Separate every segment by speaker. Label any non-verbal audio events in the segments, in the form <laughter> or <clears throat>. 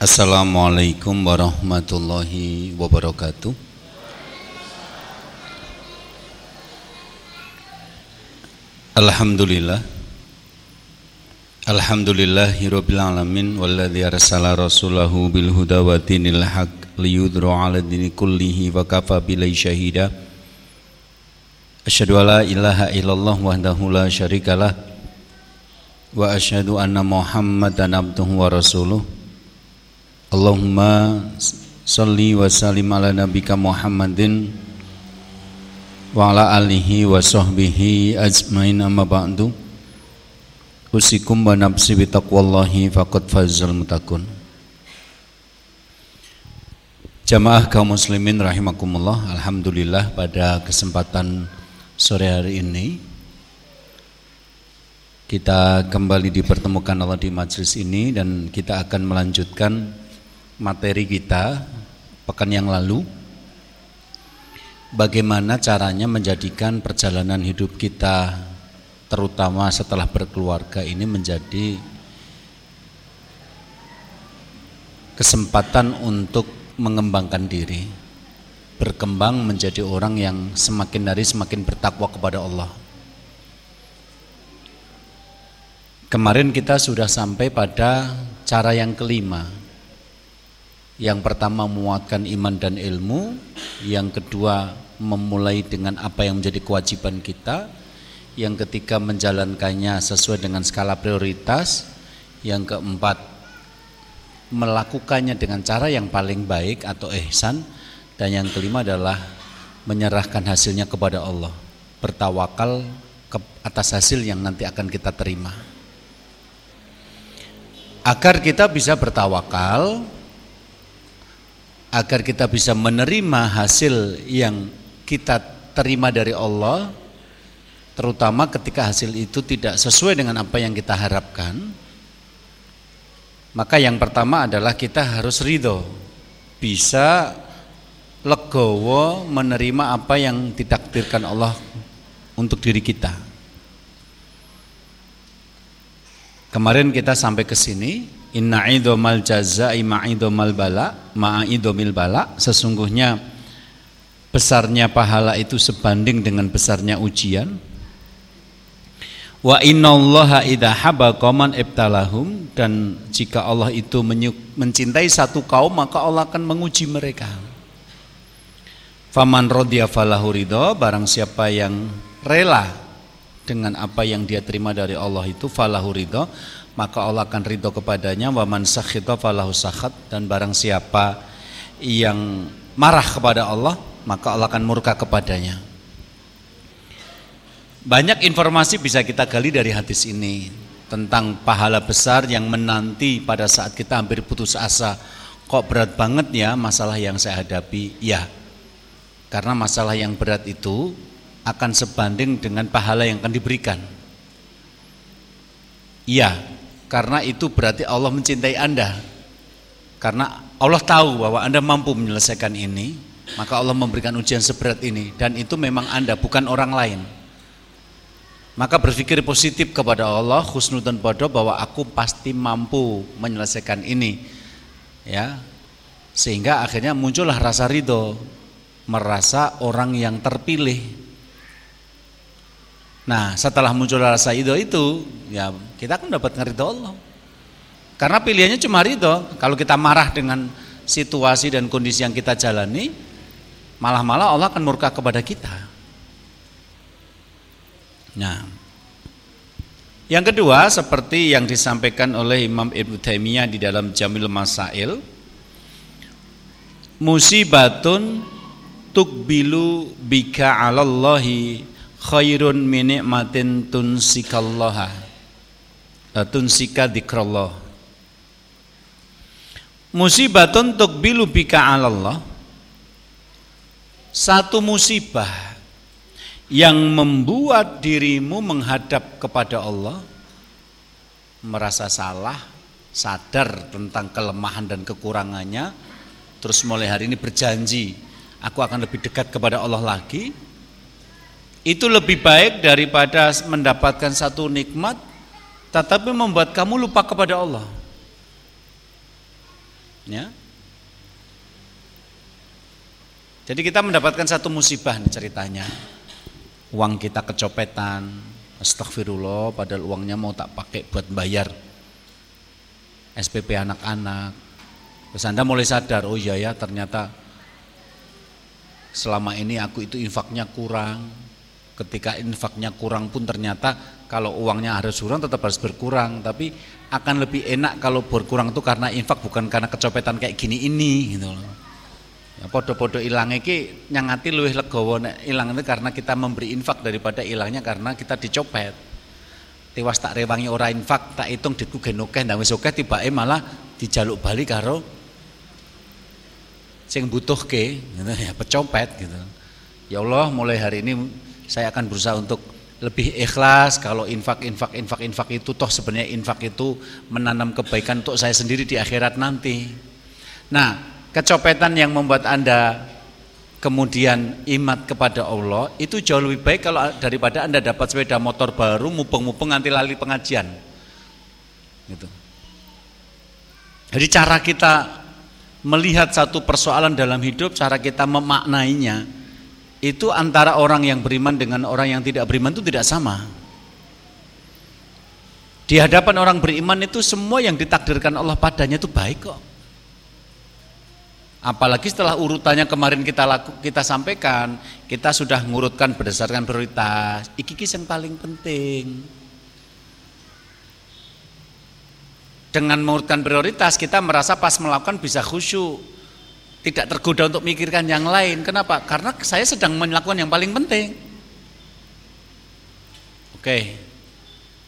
Speaker 1: Assalamualaikum warahmatullahi wabarakatuh. Alhamdulillah. Alhamdulillahirabbil alamin walladzi arsala rasulahu bil huda wa dinil haq liyudra 'ala dini kullihi wa kafa billahi syahida. Asyhadu alla ilaha illallah wahdahu la syarikalah wa asyhadu anna Muhammadan abduhu wa rasuluh. Allahumma salli wa sallim ala nabika Muhammadin wa ala alihi wa sahbihi ajmain amma ba'du. Usikum wa nafsi bi taqwallahi faqad fazal mutakun. Jamaah kaum muslimin rahimakumullah Alhamdulillah pada kesempatan sore hari ini Kita kembali dipertemukan Allah di majelis ini Dan kita akan melanjutkan materi kita Pekan yang lalu. Bagaimana caranya menjadikan perjalanan hidup kita terutama setelah berkeluarga ini menjadi kesempatan untuk mengembangkan diri berkembang menjadi orang yang semakin hari semakin bertakwa kepada Allah. Kemarin kita sudah sampai pada cara yang kelima yang pertama menguatkan iman dan ilmu, yang kedua memulai dengan apa yang menjadi kewajiban kita, yang ketiga menjalankannya sesuai dengan skala prioritas, yang keempat melakukannya dengan cara yang paling baik atau ihsan, dan yang kelima adalah menyerahkan hasilnya kepada Allah, bertawakal ke atas hasil yang nanti akan kita terima. Agar kita bisa bertawakal, agar kita bisa menerima hasil yang kita terima dari Allah terutama ketika hasil itu tidak sesuai dengan apa yang kita harapkan maka yang pertama adalah kita harus ridho bisa legowo menerima apa yang ditakdirkan Allah untuk diri kita. Kemarin kita sampai ke sini Inna idomal jazai ma'idomal bala ma'idomil bala. Sesungguhnya besarnya pahala itu sebanding dengan besarnya ujian. Wa inna allaha idha haba qawman ibtalahum Dan jika Allah itu mencintai satu kaum Maka Allah akan menguji mereka. Faman rodya falahu ridho Barang siapa yang rela Dengan apa yang dia terima dari Allah itu Falahu ridho maka Allah akan ridho kepadanya wa man sakhita falahu sakhat dan barang siapa yang marah kepada Allah maka Allah akan murka kepadanya. Banyak informasi bisa kita gali dari hadis ini tentang pahala besar yang menanti pada saat kita hampir putus asa. Kok berat banget ya masalah yang saya hadapi? Ya karena masalah yang berat itu akan sebanding dengan pahala yang akan diberikan. Iya karena itu berarti Allah mencintai Anda. Karena Allah tahu bahwa Anda mampu menyelesaikan ini, maka Allah memberikan ujian seberat ini dan itu memang Anda bukan orang lain. Maka berpikir positif kepada Allah, dan bodoh bahwa aku pasti mampu menyelesaikan ini. Ya. Sehingga akhirnya muncullah rasa ridho, merasa orang yang terpilih, Nah setelah muncul rasa ridho itu ya kita akan dapat ridho Allah. Karena pilihannya cuma ridho. Kalau kita marah dengan situasi dan kondisi yang kita jalani, malah-malah Allah akan murka kepada kita. Nah, yang kedua seperti yang disampaikan oleh Imam Ibnu Taimiyah di dalam Jamil Masail, musibatun tukbilu bika alallahi khairun min nikmatin tunsikallaha. Eh, tunsika dzikrallah musibatun tukbilu bika Allah satu musibah yang membuat dirimu menghadap kepada Allah merasa salah sadar tentang kelemahan dan kekurangannya terus mulai hari ini berjanji aku akan lebih dekat kepada Allah lagi itu lebih baik daripada mendapatkan satu nikmat tetapi membuat kamu lupa kepada Allah. Ya. Jadi kita mendapatkan satu musibah nih ceritanya. Uang kita kecopetan, astagfirullah padahal uangnya mau tak pakai buat bayar SPP anak-anak. Terus Anda mulai sadar, oh iya ya ternyata selama ini aku itu infaknya kurang. Ketika infaknya kurang pun ternyata kalau uangnya harus kurang tetap harus berkurang. Tapi akan lebih enak kalau berkurang itu karena infak bukan karena kecopetan kayak gini ini gitu loh. Ya, podo-podo ilang iki nyangati luwih legowo nek ilang itu karena kita memberi infak daripada ilangnya karena kita dicopet. Tiwas tak rewangi ora infak tak hitung ditku gen akeh ndang wis akeh tibake malah dijaluk balik karo sing butuhke gitu ya pecopet gitu. Ya Allah mulai hari ini saya akan berusaha untuk lebih ikhlas kalau infak infak infak infak itu toh sebenarnya infak itu menanam kebaikan untuk saya sendiri di akhirat nanti. Nah, kecopetan yang membuat Anda kemudian imat kepada Allah itu jauh lebih baik kalau daripada Anda dapat sepeda motor baru mupeng-mupeng nanti lali pengajian. Gitu. Jadi cara kita melihat satu persoalan dalam hidup, cara kita memaknainya itu antara orang yang beriman dengan orang yang tidak beriman itu tidak sama. Di hadapan orang beriman itu semua yang ditakdirkan Allah padanya itu baik kok. Apalagi setelah urutannya kemarin kita laku, kita sampaikan, kita sudah mengurutkan berdasarkan prioritas. Iki yang paling penting. Dengan mengurutkan prioritas, kita merasa pas melakukan bisa khusyuk. Tidak tergoda untuk mikirkan yang lain. Kenapa? Karena saya sedang melakukan yang paling penting. Oke.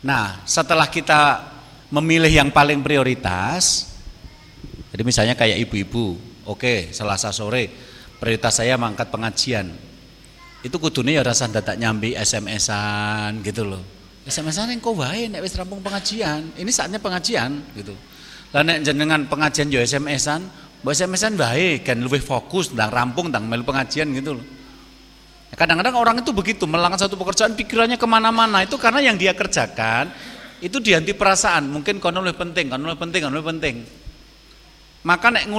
Speaker 1: Nah, setelah kita memilih yang paling prioritas, jadi misalnya kayak ibu-ibu, Oke, Selasa sore prioritas saya mangkat pengajian. Itu kudune ya rasa dadak nyambi SMS-an gitu loh. SMS-an yang kau wae nek wis rampung pengajian. Ini saatnya pengajian gitu. Lah nek jenengan pengajian yo SMS-an, mbok SMS-an wae kan lebih fokus ndang rampung ndang melu pengajian gitu. Kadang-kadang orang itu begitu melakukan satu pekerjaan pikirannya ke mana-mana itu karena yang dia kerjakan itu dianti perasaan mungkin kono lebih penting, kono lebih penting, kono lebih penting. Maka nek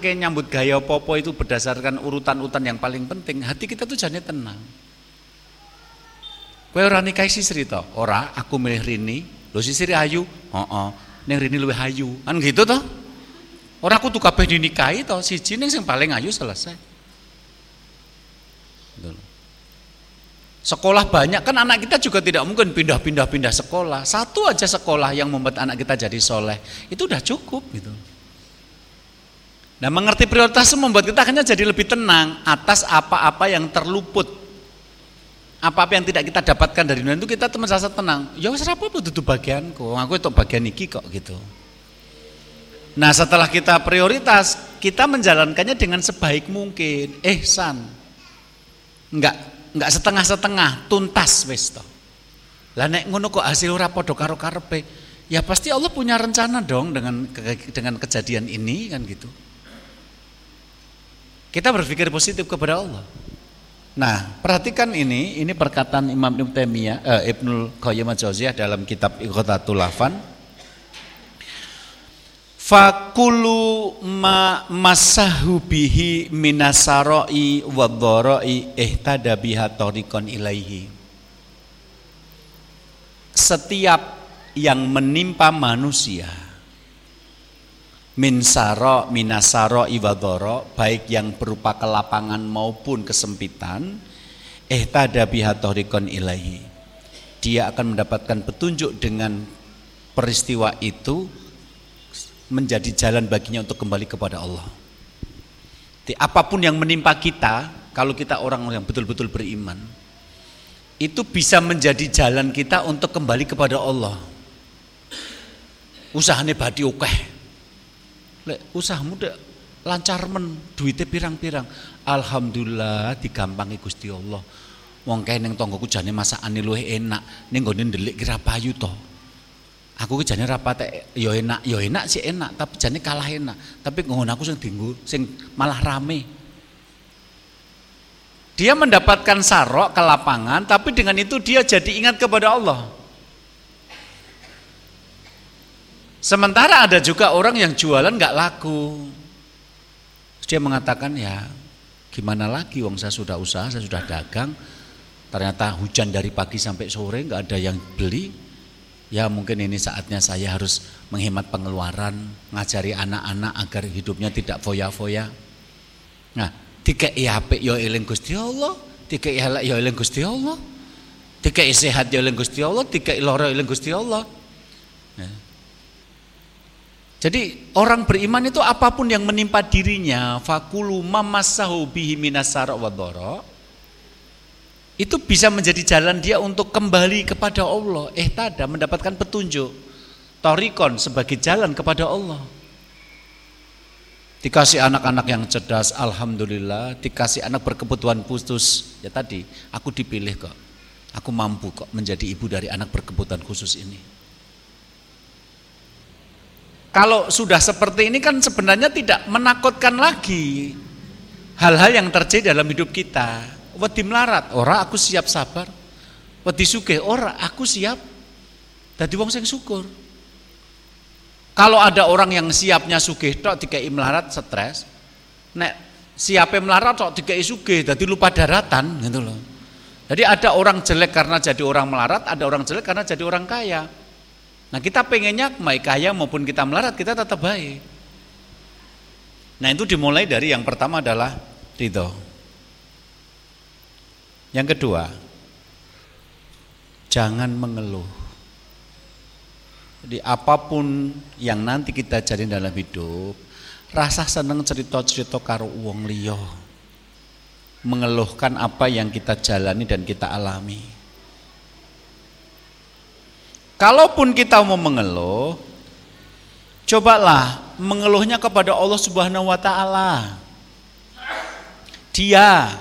Speaker 1: ke nyambut gaya popo itu berdasarkan urutan-urutan yang paling penting, hati kita tuh jadi tenang. Kowe ora nikah sisri to? Ora, aku milih Rini. Lho sisri ayu? Heeh. Oh, oh. Ning Rini luwih ayu. Kan gitu toh? Ora aku tuh kabeh dinikahi to, siji ning sing paling ayu selesai. Sekolah banyak kan anak kita juga tidak mungkin pindah-pindah pindah sekolah. Satu aja sekolah yang membuat anak kita jadi soleh itu udah cukup gitu. Nah mengerti prioritas itu membuat kita akhirnya jadi lebih tenang atas apa-apa yang terluput. Apa-apa yang tidak kita dapatkan dari dunia itu kita merasa tenang. Ya wis apa itu bagianku, aku itu bagian iki kok gitu. Nah setelah kita prioritas, kita menjalankannya dengan sebaik mungkin. Eh san, enggak enggak setengah-setengah, tuntas wis to. Lah nek ngono kok hasil ora padha karo karepe, ya pasti Allah punya rencana dong dengan dengan kejadian ini kan gitu. Kita berpikir positif kepada Allah. Nah, perhatikan ini, ini perkataan Imam Ibnu Taimiyah, eh, Ibnu Qayyim dalam kitab Iqtatul Lafan. Fakulu ma masahu bihi minasaroi wa dharai ihtada biha tariqan ilaihi. Setiap yang menimpa manusia min saro minasaro iwadoro baik yang berupa kelapangan maupun kesempitan eh tada bihatorikon ilahi dia akan mendapatkan petunjuk dengan peristiwa itu menjadi jalan baginya untuk kembali kepada Allah. Jadi, apa pun yang menimpa kita kalau kita orang yang betul-betul beriman itu bisa menjadi jalan kita untuk kembali kepada Allah. Usahanya badi oke lek usahamu lancar men duitnya pirang-pirang. Alhamdulillah digampangi Gusti Allah. Wong kae ning tanggoku jane masakane luwih enak. Ning gone ndelik kira payu to aku ki jane rapate ya enak ya enak sih enak tapi jane kalah enak. Tapi ngono aku sing dinggo sing malah rame. Dia mendapatkan sarok ke lapangan tapi dengan itu dia jadi ingat kepada Allah. Sementara ada juga orang yang jualan nggak laku. dia mengatakan ya gimana lagi? Wong saya sudah usaha, saya sudah dagang, ternyata hujan dari pagi sampai sore nggak ada yang beli. Ya mungkin ini saatnya saya harus menghemat pengeluaran, ngajari anak-anak agar hidupnya tidak foya-foya. Nah, tiga apik ya eling Gusti Allah, tiga elek ya eling Gusti Allah. Tiga sehat ya eling Gusti Allah, tiga lara eling Gusti Allah. Ya. Jadi orang beriman itu apa pun yang menimpa dirinya, fakulu mamassahu bihi minasara wa itu bisa menjadi jalan dia untuk kembali kepada Allah. Eh tada mendapatkan petunjuk. Torikon sebagai jalan kepada Allah. Dikasih anak-anak yang cerdas, Alhamdulillah. Dikasih anak berkebutuhan khusus. Ya tadi, aku dipilih kok. Aku mampu kok menjadi ibu dari anak berkebutuhan khusus ini. Kalau sudah seperti ini kan sebenarnya tidak menakutkan lagi hal-hal yang terjadi dalam hidup kita. Wedi melarat, ora aku siap sabar. Wedi sugih, ora aku siap dadi wong sing syukur. Kalau ada orang yang siapnya sugih tok dikai melarat stres. Nek siapnya melarat tok dikai sugih dadi lupa daratan gitu loh. Jadi ada orang jelek karena jadi orang melarat, ada orang jelek karena jadi orang kaya. Nah kita pengennya baik kaya maupun kita melarat kita tetap baik. Nah itu dimulai dari yang pertama adalah ridho. Yang kedua, jangan mengeluh. Jadi apa pun yang nanti kita jadi dalam hidup, rasa seneng cerita-cerita karo uang liyo. Mengeluhkan apa yang kita jalani dan kita alami. Kalaupun kita mau mengeluh, cobalah mengeluhnya kepada Allah Subhanahu wa taala. Dia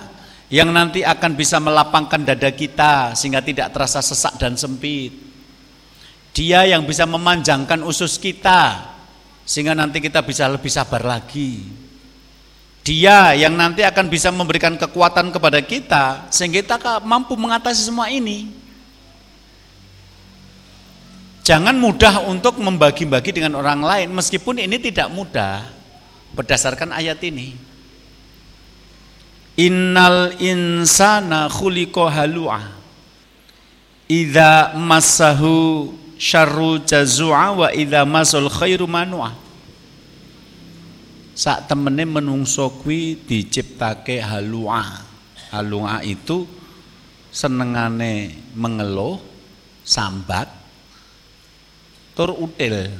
Speaker 1: yang nanti akan bisa melapangkan dada kita sehingga tidak terasa sesak dan sempit. Dia yang bisa memanjangkan usus kita sehingga nanti kita bisa lebih sabar lagi. Dia yang nanti akan bisa memberikan kekuatan kepada kita sehingga kita mampu mengatasi semua ini. Jangan mudah untuk membagi-bagi dengan orang lain meskipun ini tidak mudah berdasarkan ayat ini. Innal insana khuliqa halu'a. Idza massahu syarru jazua wa idza masul khairu manua. Sak temene menungso kuwi diciptake halua. Halua itu senengane mengeluh sambat tur util.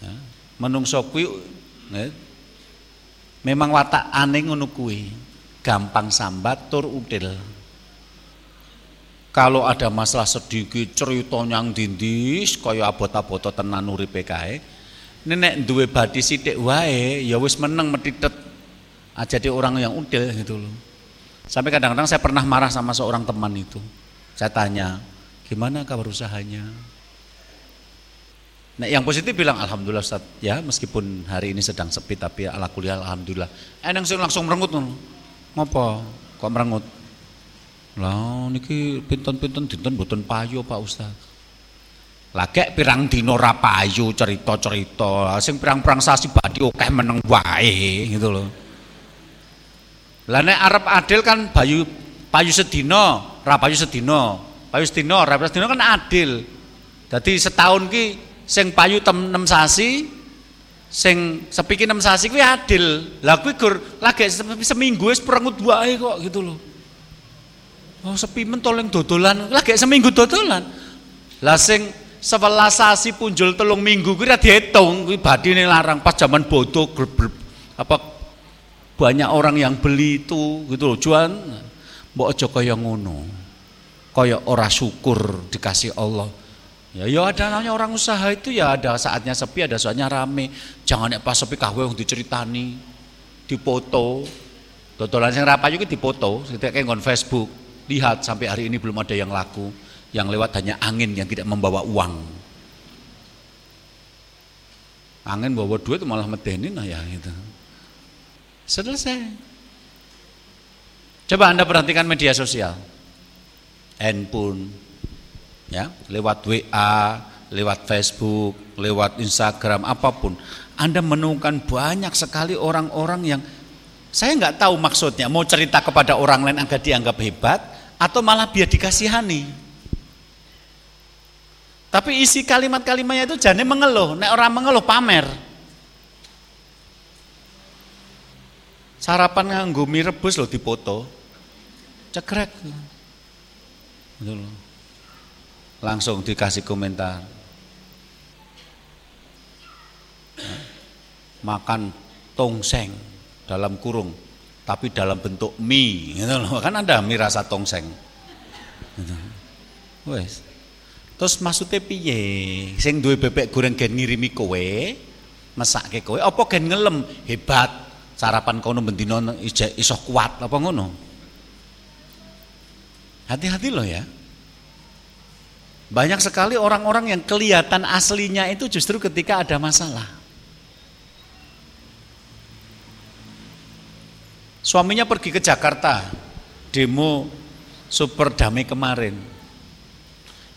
Speaker 1: Ya, menungso kuwi ya, memang watak aneh ngono kuwi. Gampang sambat tur util kalau ada masalah sedikit cerita yang dindis kaya abot-abot tenan uripe kae. Nenek duwe badi sithik wae ya wis meneng metitet. Ah, dia orang yang udil gitu loh. Sampai kadang-kadang saya pernah marah sama seorang teman itu. Saya tanya gimana kabar usahanya Nah, yang positif bilang alhamdulillah Ustaz. Ya, meskipun hari ini sedang sepi tapi ala kuliah alhamdulillah. Enang sing langsung merengut ngono. Ngopo? Kok merengut? Lah niki pinten-pinten dinten mboten payu Pak Ustaz. Lagek pirang dino ora payu cerita-cerita. Sing pirang-pirang sasi badhe akeh meneng wae gitu loh. Lah nek arep adil kan bayu payu sedina, ora payu sedina. Payu sedina, ora payu sedina kan adil. Dadi setahun ki sing payu tem 6 sasi, sing sepiki 6 sasi kuwi adil. Lah kuwi gur lagi seminggu wis perengut wae kok gitu loh. Oh sepi mentol yang dodolan, lagi seminggu dodolan. Lah sing sebelas sasi punjul telung minggu kira dihitung, kuwi badine larang pas zaman bodoh apa banyak orang yang beli itu gitu loh juan mbok aja kaya ngono kaya ora syukur dikasih Allah ya ya ada namanya orang usaha itu ya ada saatnya sepi ada saatnya rame jangan pas sepi kahwe yang diceritani dipoto dodolan sing rapayu ki dipoto kayak ngon Facebook Lihat sampai hari ini belum ada yang laku. Yang lewat hanya angin yang tidak membawa uang. Angin bawa duit malah medenin nah ya gitu. Selesai. Coba Anda perhatikan media sosial. Handphone, ya, lewat WA, lewat Facebook, lewat Instagram, apa pun, Anda menemukan banyak sekali orang-orang yang saya nggak tahu maksudnya mau cerita kepada orang lain agar dianggap hebat atau malah biar dikasihani. Tapi isi kalimat-kalimatnya itu jadi mengeluh, nek orang mengeluh pamer. Sarapan nganggo mie rebus loh dipoto. Cekrek. Gitu loh. Langsung dikasih komentar. Makan tongseng dalam kurung tapi dalam bentuk mie gitu loh. Kan ada mie rasa tongseng. Gitu. Wes. Terus maksudnya piye? Sing duwe bebek goreng gen ngirimi kowe, mesake kowe apa gen ngelem? Hebat. Sarapan kono bendino iso kuat apa ngono? Hati-hati loh ya. Banyak sekali orang-orang yang kelihatan aslinya itu justru ketika ada masalah. Suaminya pergi ke Jakarta, demo super damai kemarin.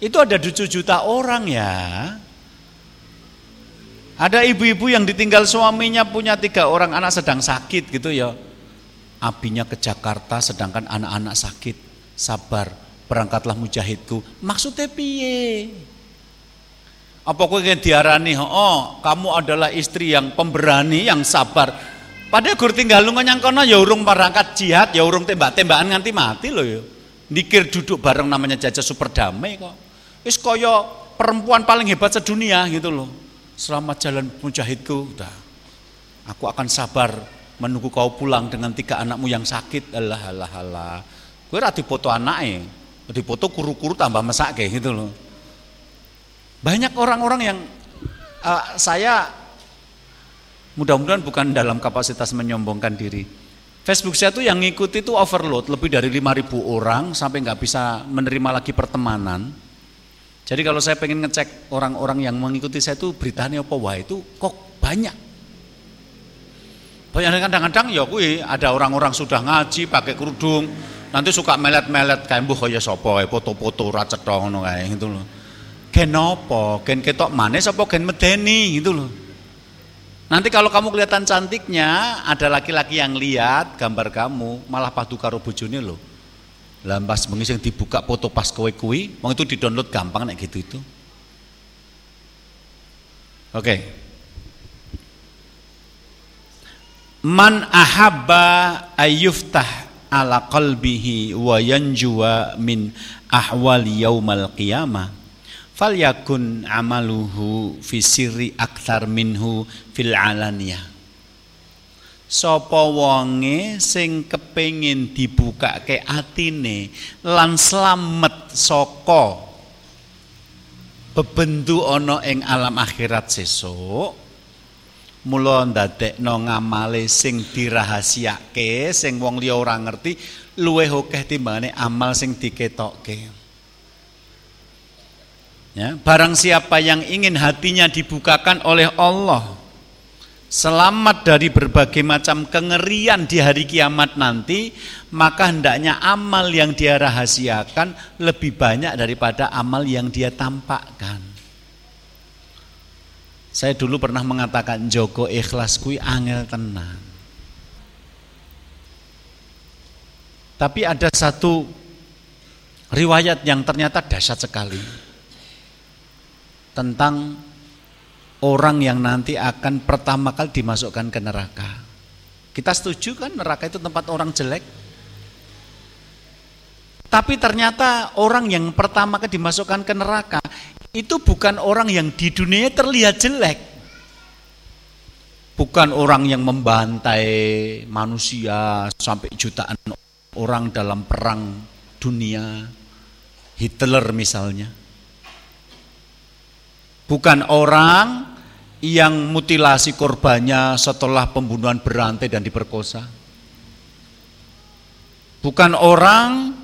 Speaker 1: Itu ada 7 juta orang ya. Ada ibu-ibu yang ditinggal suaminya punya tiga orang anak sedang sakit gitu ya. Abinya ke Jakarta sedangkan anak-anak sakit. Sabar, berangkatlah mujahidku. Maksudnya piye? Apa kowe diarani, "Oh, kamu adalah istri yang pemberani, yang sabar." Padahal gur tinggal yang kono ya urung berangkat jihad, ya urung tembak-tembakan nganti mati loh ya. Dikir duduk bareng namanya jajah super damai kok. Wis kaya perempuan paling hebat sedunia gitu loh. Selamat jalan mujahidku. Udah. Aku akan sabar menunggu kau pulang dengan tiga anakmu yang sakit. Allah Allah Allah. Gue rati foto anaknya. Di foto kuru-kuru tambah mesak kayak gitu loh. Banyak orang-orang yang uh, saya mudah-mudahan bukan dalam kapasitas menyombongkan diri. Facebook saya tuh yang ngikuti itu overload lebih dari 5000 orang sampai nggak bisa menerima lagi pertemanan jadi kalau saya pengen ngecek orang-orang yang mengikuti saya itu beritanya apa wah itu kok banyak. Banyak kadang-kadang ya kui ada orang-orang sudah ngaji pakai kerudung, nanti suka melet-melet kayak mbuh kaya sapa foto-foto ra cetha ngono kae gitu loh. Gen apa? Gen ketok manis apa gen medeni gitu loh. Nanti kalau kamu kelihatan cantiknya, ada laki-laki yang lihat gambar kamu, malah padu karo bojone loh lah pas bengi sing dibuka foto pas kowe kuwi, wong itu di-download gampang nek gitu itu. Oke. Okay. Man ahabba ayyuftah ala qalbihi wa yanjuwa min ahwal yaumal qiyamah falyakun amaluhu fi sirri akthar minhu fil alaniyah. Sapa wonge sing kepengin dibukake atine lan slamet saka bebendu ana ing alam akhirat sesuk mula ndadekno ngamale sing dirahasiake sing wong liya ora ngerti luwih akeh timbangane amal sing diketokke ya barang siapa yang ingin hatinya dibukakan oleh Allah selamat dari berbagai macam kengerian di hari kiamat nanti, maka hendaknya amal yang dia rahasiakan lebih banyak daripada amal yang dia tampakkan. Saya dulu pernah mengatakan Joko ikhlas kui angel tenang. Tapi ada satu riwayat yang ternyata dahsyat sekali tentang orang yang nanti akan pertama kali dimasukkan ke neraka. Kita setuju kan neraka itu tempat orang jelek? Tapi ternyata orang yang pertama kali dimasukkan ke neraka itu bukan orang yang di dunia terlihat jelek. Bukan orang yang membantai manusia sampai jutaan orang dalam perang dunia. Hitler misalnya. Bukan orang yang mutilasi korbannya setelah pembunuhan berantai dan diperkosa. Bukan orang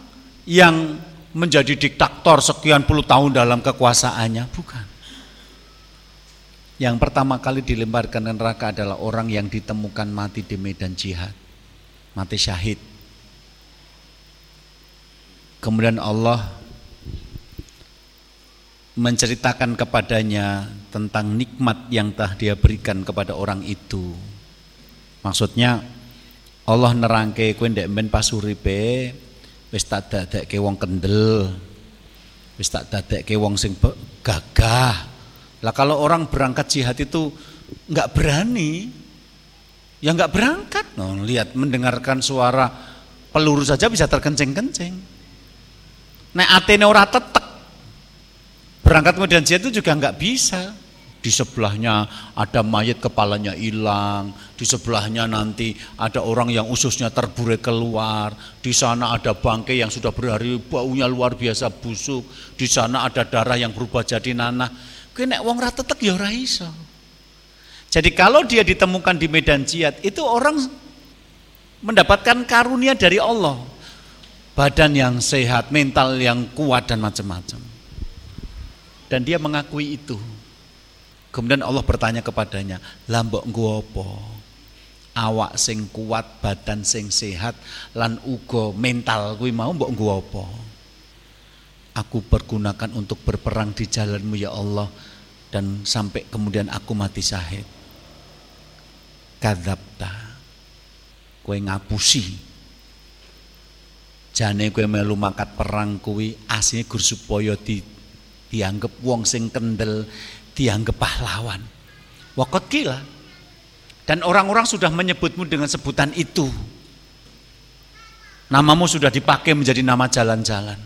Speaker 1: yang menjadi diktator sekian puluh tahun dalam kekuasaannya, bukan. Yang pertama kali dilemparkan ke neraka adalah orang yang ditemukan mati di medan jihad, mati syahid. Kemudian Allah menceritakan kepadanya tentang nikmat yang telah dia berikan kepada orang itu. Maksudnya Allah nerangke kowe ndek men pasuripe wis tak dadekke wong kendel. Wis tak dadekke wong sing gagah. Lah kalau orang berangkat jihad itu nggak berani, ya nggak berangkat. No, lihat mendengarkan suara peluru saja bisa terkencing-kencing. Nek atene ora tetek Berangkat kemudian jihad itu juga nggak bisa. Di sebelahnya ada mayat kepalanya hilang, di sebelahnya nanti ada orang yang ususnya terburai keluar, di sana ada bangkai yang sudah berhari baunya luar biasa busuk, di sana ada darah yang berubah jadi nanah. Kene wong ra tetek ya ora iso. Jadi kalau dia ditemukan di medan jihad itu orang mendapatkan karunia dari Allah. Badan yang sehat, mental yang kuat dan macam-macam. Dan dia mengakui itu. Kemudian Allah bertanya kepadanya, lambok apa? Awak sing kuat, badan sing sehat, lan ugo mental kuwi mau mbok apa? Aku pergunakan untuk berperang di jalanmu ya Allah dan sampai kemudian aku mati syahid. Kadzabta. Kowe ngapusi. Jane kowe melu makat perang kuwi asine gur supaya di dianggap wong sing kendel, dianggap pahlawan. Wakot gila. Dan orang-orang sudah menyebutmu dengan sebutan itu. Namamu sudah dipakai menjadi nama jalan-jalan.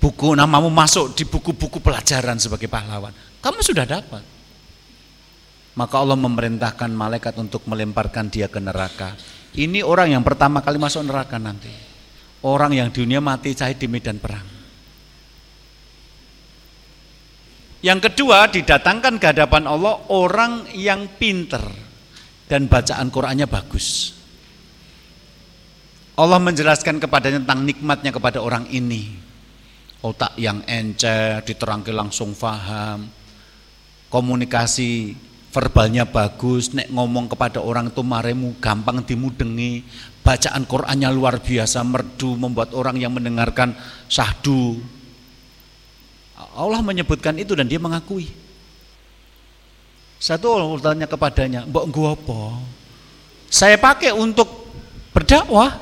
Speaker 1: Buku namamu masuk di buku-buku pelajaran sebagai pahlawan. Kamu sudah dapat. Maka Allah memerintahkan malaikat untuk melemparkan dia ke neraka. Ini orang yang pertama kali masuk neraka nanti. Orang yang dunia mati cahit di medan perang. Yang kedua didatangkan ke hadapan Allah orang yang pinter dan bacaan Qur'annya bagus. Allah menjelaskan kepadanya tentang nikmatnya kepada orang ini. Otak yang encer, diterangkan langsung faham. Komunikasi verbalnya bagus, nek ngomong kepada orang itu maremu gampang dimudengi. Bacaan Qur'annya luar biasa, merdu, membuat orang yang mendengarkan sahdu, Allah menyebutkan itu dan dia mengakui. Satu orang bertanya kepadanya, "Mbok apa?" Saya pakai untuk berdakwah,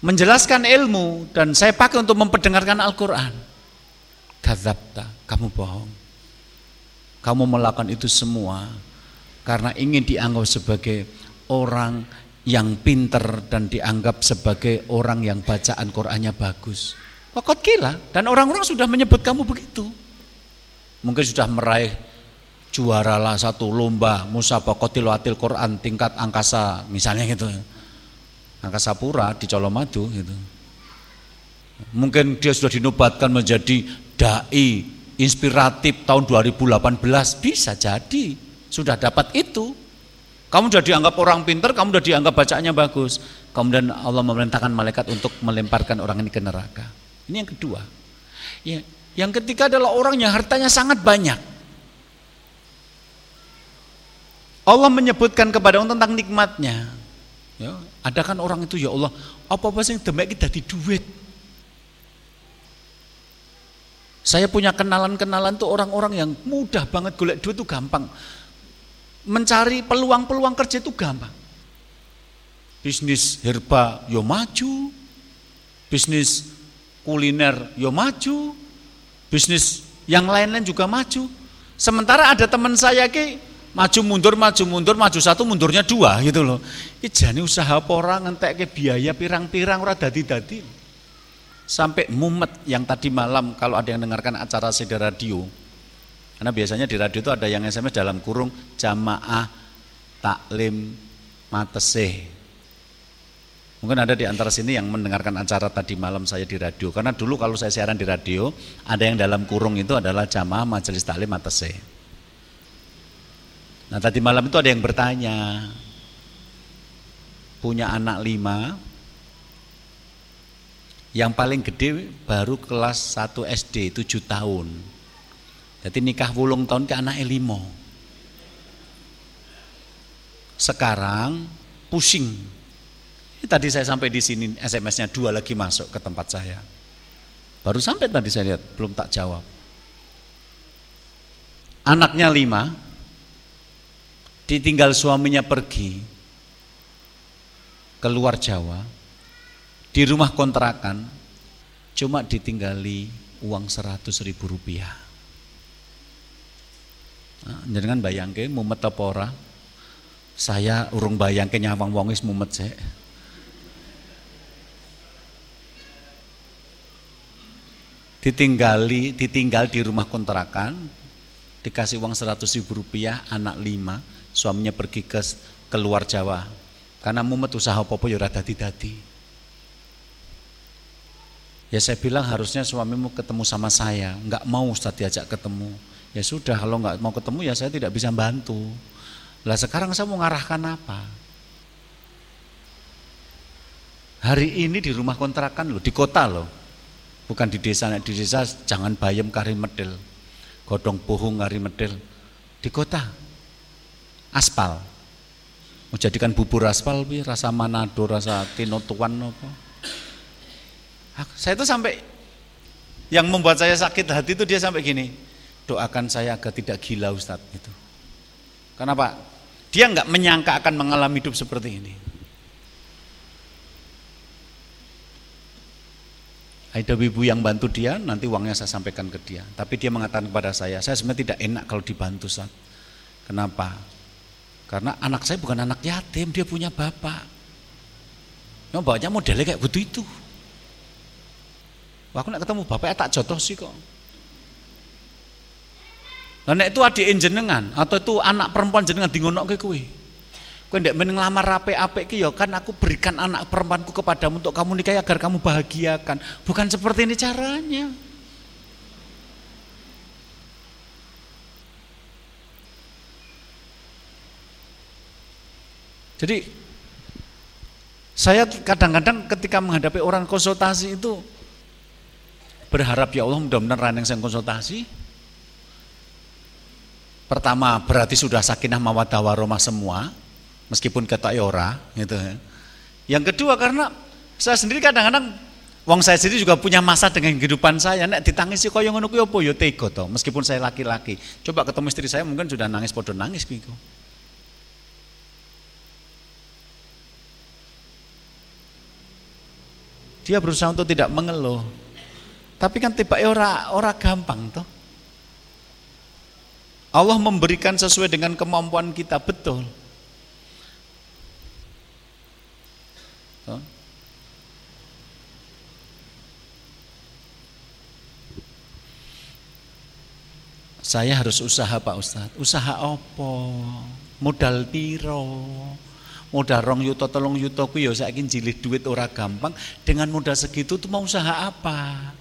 Speaker 1: menjelaskan ilmu dan saya pakai untuk memperdengarkan Al-Qur'an. Kamu bohong. Kamu melakukan itu semua karena ingin dianggap sebagai orang yang pinter dan dianggap sebagai orang yang bacaan Qur'annya bagus. Wakot gila dan orang-orang sudah menyebut kamu begitu. Mungkin sudah meraih juara lah satu lomba musabakotil watil Quran tingkat angkasa misalnya gitu. Angkasa Pura di Colomadu gitu. Mungkin dia sudah dinobatkan menjadi dai inspiratif tahun 2018 bisa jadi sudah dapat itu. Kamu sudah dianggap orang pinter, kamu sudah dianggap bacaannya bagus. Kemudian Allah memerintahkan malaikat untuk melemparkan orang ini ke neraka. Ini yang kedua. Ya, yang ketiga adalah orang yang hartanya sangat banyak. Allah menyebutkan kepada orang tentang nikmatnya. Ya, ada kan orang itu ya Allah, apa-apa sih demek kita di duit. Saya punya kenalan-kenalan tuh orang-orang yang mudah banget golek duit itu gampang. Mencari peluang-peluang kerja itu gampang. Bisnis herba yo ya maju, bisnis kuliner yo ya maju, bisnis yang lain-lain juga maju. Sementara ada teman saya ki maju mundur maju mundur maju satu mundurnya dua gitu loh. Jane usaha orang ngentek ke biaya pirang-pirang ora dadi-dadi. Sampai mumet yang tadi malam kalau ada yang dengarkan acara CD radio. Karena biasanya di radio itu ada yang SMS dalam kurung jamaah taklim mateseh Mungkin ada di antara sini yang mendengarkan acara tadi malam saya di radio. Karena dulu kalau saya siaran di radio, ada yang dalam kurung itu adalah jamaah majelis taklim atase. Nah tadi malam itu ada yang bertanya, punya anak lima, yang paling gede baru kelas 1 SD 7 tahun. Jadi nikah wulung tahun ke anak limo. Sekarang pusing Tadi saya sampai di sini SMS-nya dua lagi masuk ke tempat saya. Baru sampai tadi saya lihat, belum tak jawab. Anaknya lima, ditinggal suaminya pergi keluar Jawa, di rumah kontrakan, cuma ditinggali uang seratus ribu rupiah. Nah, jangan bayangke mumet apa ora? Saya urung bayangke nyawang wongis mumet sih. Ditinggali ditinggal di rumah kontrakan dikasih uang seratus ribu rupiah anak lima suaminya pergi ke keluar Jawa. Karena mumet usaha apa-apa ya dadi-dadi. Ya saya bilang harusnya suamimu ketemu sama saya nggak mau Ustaz diajak ketemu. Ya sudah kalau nggak mau ketemu ya saya tidak bisa bantu. Lah sekarang saya mau ngarahkan apa? Hari ini di rumah kontrakan loh di kota loh bukan di desa di desa jangan bayam kari medel godong pohong kari medel di kota aspal. Mau jadikan bubur aspal bi rasa manado rasa tinotuan apa? Saya itu sampai yang membuat saya sakit hati itu dia sampai gini doakan saya agar tidak gila Ustadz itu kenapa dia nggak menyangka akan mengalami hidup seperti ini Ada ibu yang bantu dia, nanti uangnya saya sampaikan ke dia. Tapi dia mengatakan kepada saya, saya sebenarnya tidak enak kalau dibantu saat. Kenapa? Karena anak saya bukan anak yatim, dia punya bapak. Yang bapaknya modelnya kayak begitu itu. Wah, aku nak ketemu bapak tak jodoh sih kok. Nah, itu adik jenengan atau itu anak perempuan jenengan di ngonok ke kue. Kau tidak ngelamar rapi-apik ki ya kan aku berikan anak perempuanku kepadamu untuk kamu nikahi agar kamu bahagiakan. Bukan seperti ini caranya. Jadi saya kadang-kadang ketika menghadapi orang konsultasi itu berharap ya Allah mudah-mudahan yang saya konsultasi pertama berarti sudah sakinah mawadah warahmah semua meskipun kata ora gitu ya. Yang kedua karena saya sendiri kadang-kadang wong saya sendiri juga punya masa dengan kehidupan saya nek ditangisi kaya ngono kuwi apa ya tega to meskipun saya laki-laki. Coba ketemu istri saya mungkin sudah nangis podo nangis kuwi Dia berusaha untuk tidak mengeluh. Tapi kan tiba ora ora gampang toh. Allah memberikan sesuai dengan kemampuan kita betul. Saya harus usaha Pak Ustadz. Usaha apa? Modal piro? Modal rong yuto tolong yuto ku ya saiki jilid duit ora gampang. Dengan modal segitu tuh mau usaha apa?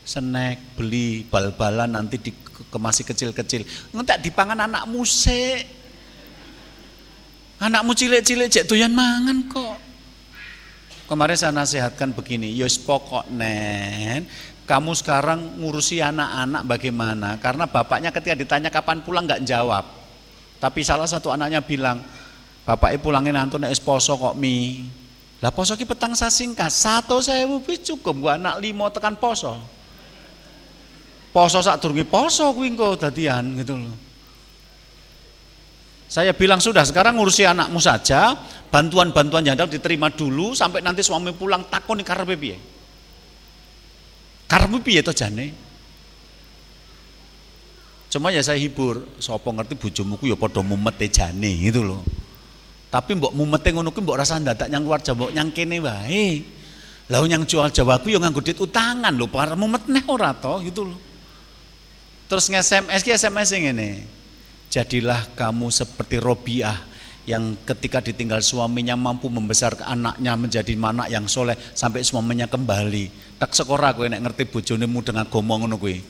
Speaker 1: Snack, beli bal-balan nanti dikemasi kecil-kecil. Ngentak dipangan anak musik. Anakmu cilik-cilik cek doyan mangan kok. Kemarin saya nasihatkan begini, yos pokok nen, kamu sekarang ngurusi anak-anak bagaimana? Karena bapaknya ketika ditanya kapan pulang nggak jawab. Tapi salah satu anaknya bilang, bapaknya pulangin nanti nek poso kok mi. Lah poso ki petang sasingkat, satu saya wis cukup gua anak limo tekan poso. Poso sak durunge poso kuwi engko dadian gitu loh. Saya bilang sudah sekarang ngurusi anakmu saja, bantuan-bantuan yang diterima dulu sampai nanti suami pulang takoni karepe piye. Karepe piye to jane? Cuma ya saya hibur, sapa ngerti bojomu ku ya padha mumete jane gitu loh. Tapi mbok mumete ngono ku mbok rasa ndadak nyang luar Jawa, nyang kene wae. Lah yang jual Jawa ku yo nganggo duit utangan lho, para mumet neh ora to gitu loh. Terus nge-SMS ki SMS ngene jadilah kamu seperti Robiah yang ketika ditinggal suaminya mampu membesarkan anaknya menjadi anak yang soleh sampai suaminya kembali. Tak sekolah gue nek ngerti mu dengan gomong ngono gue.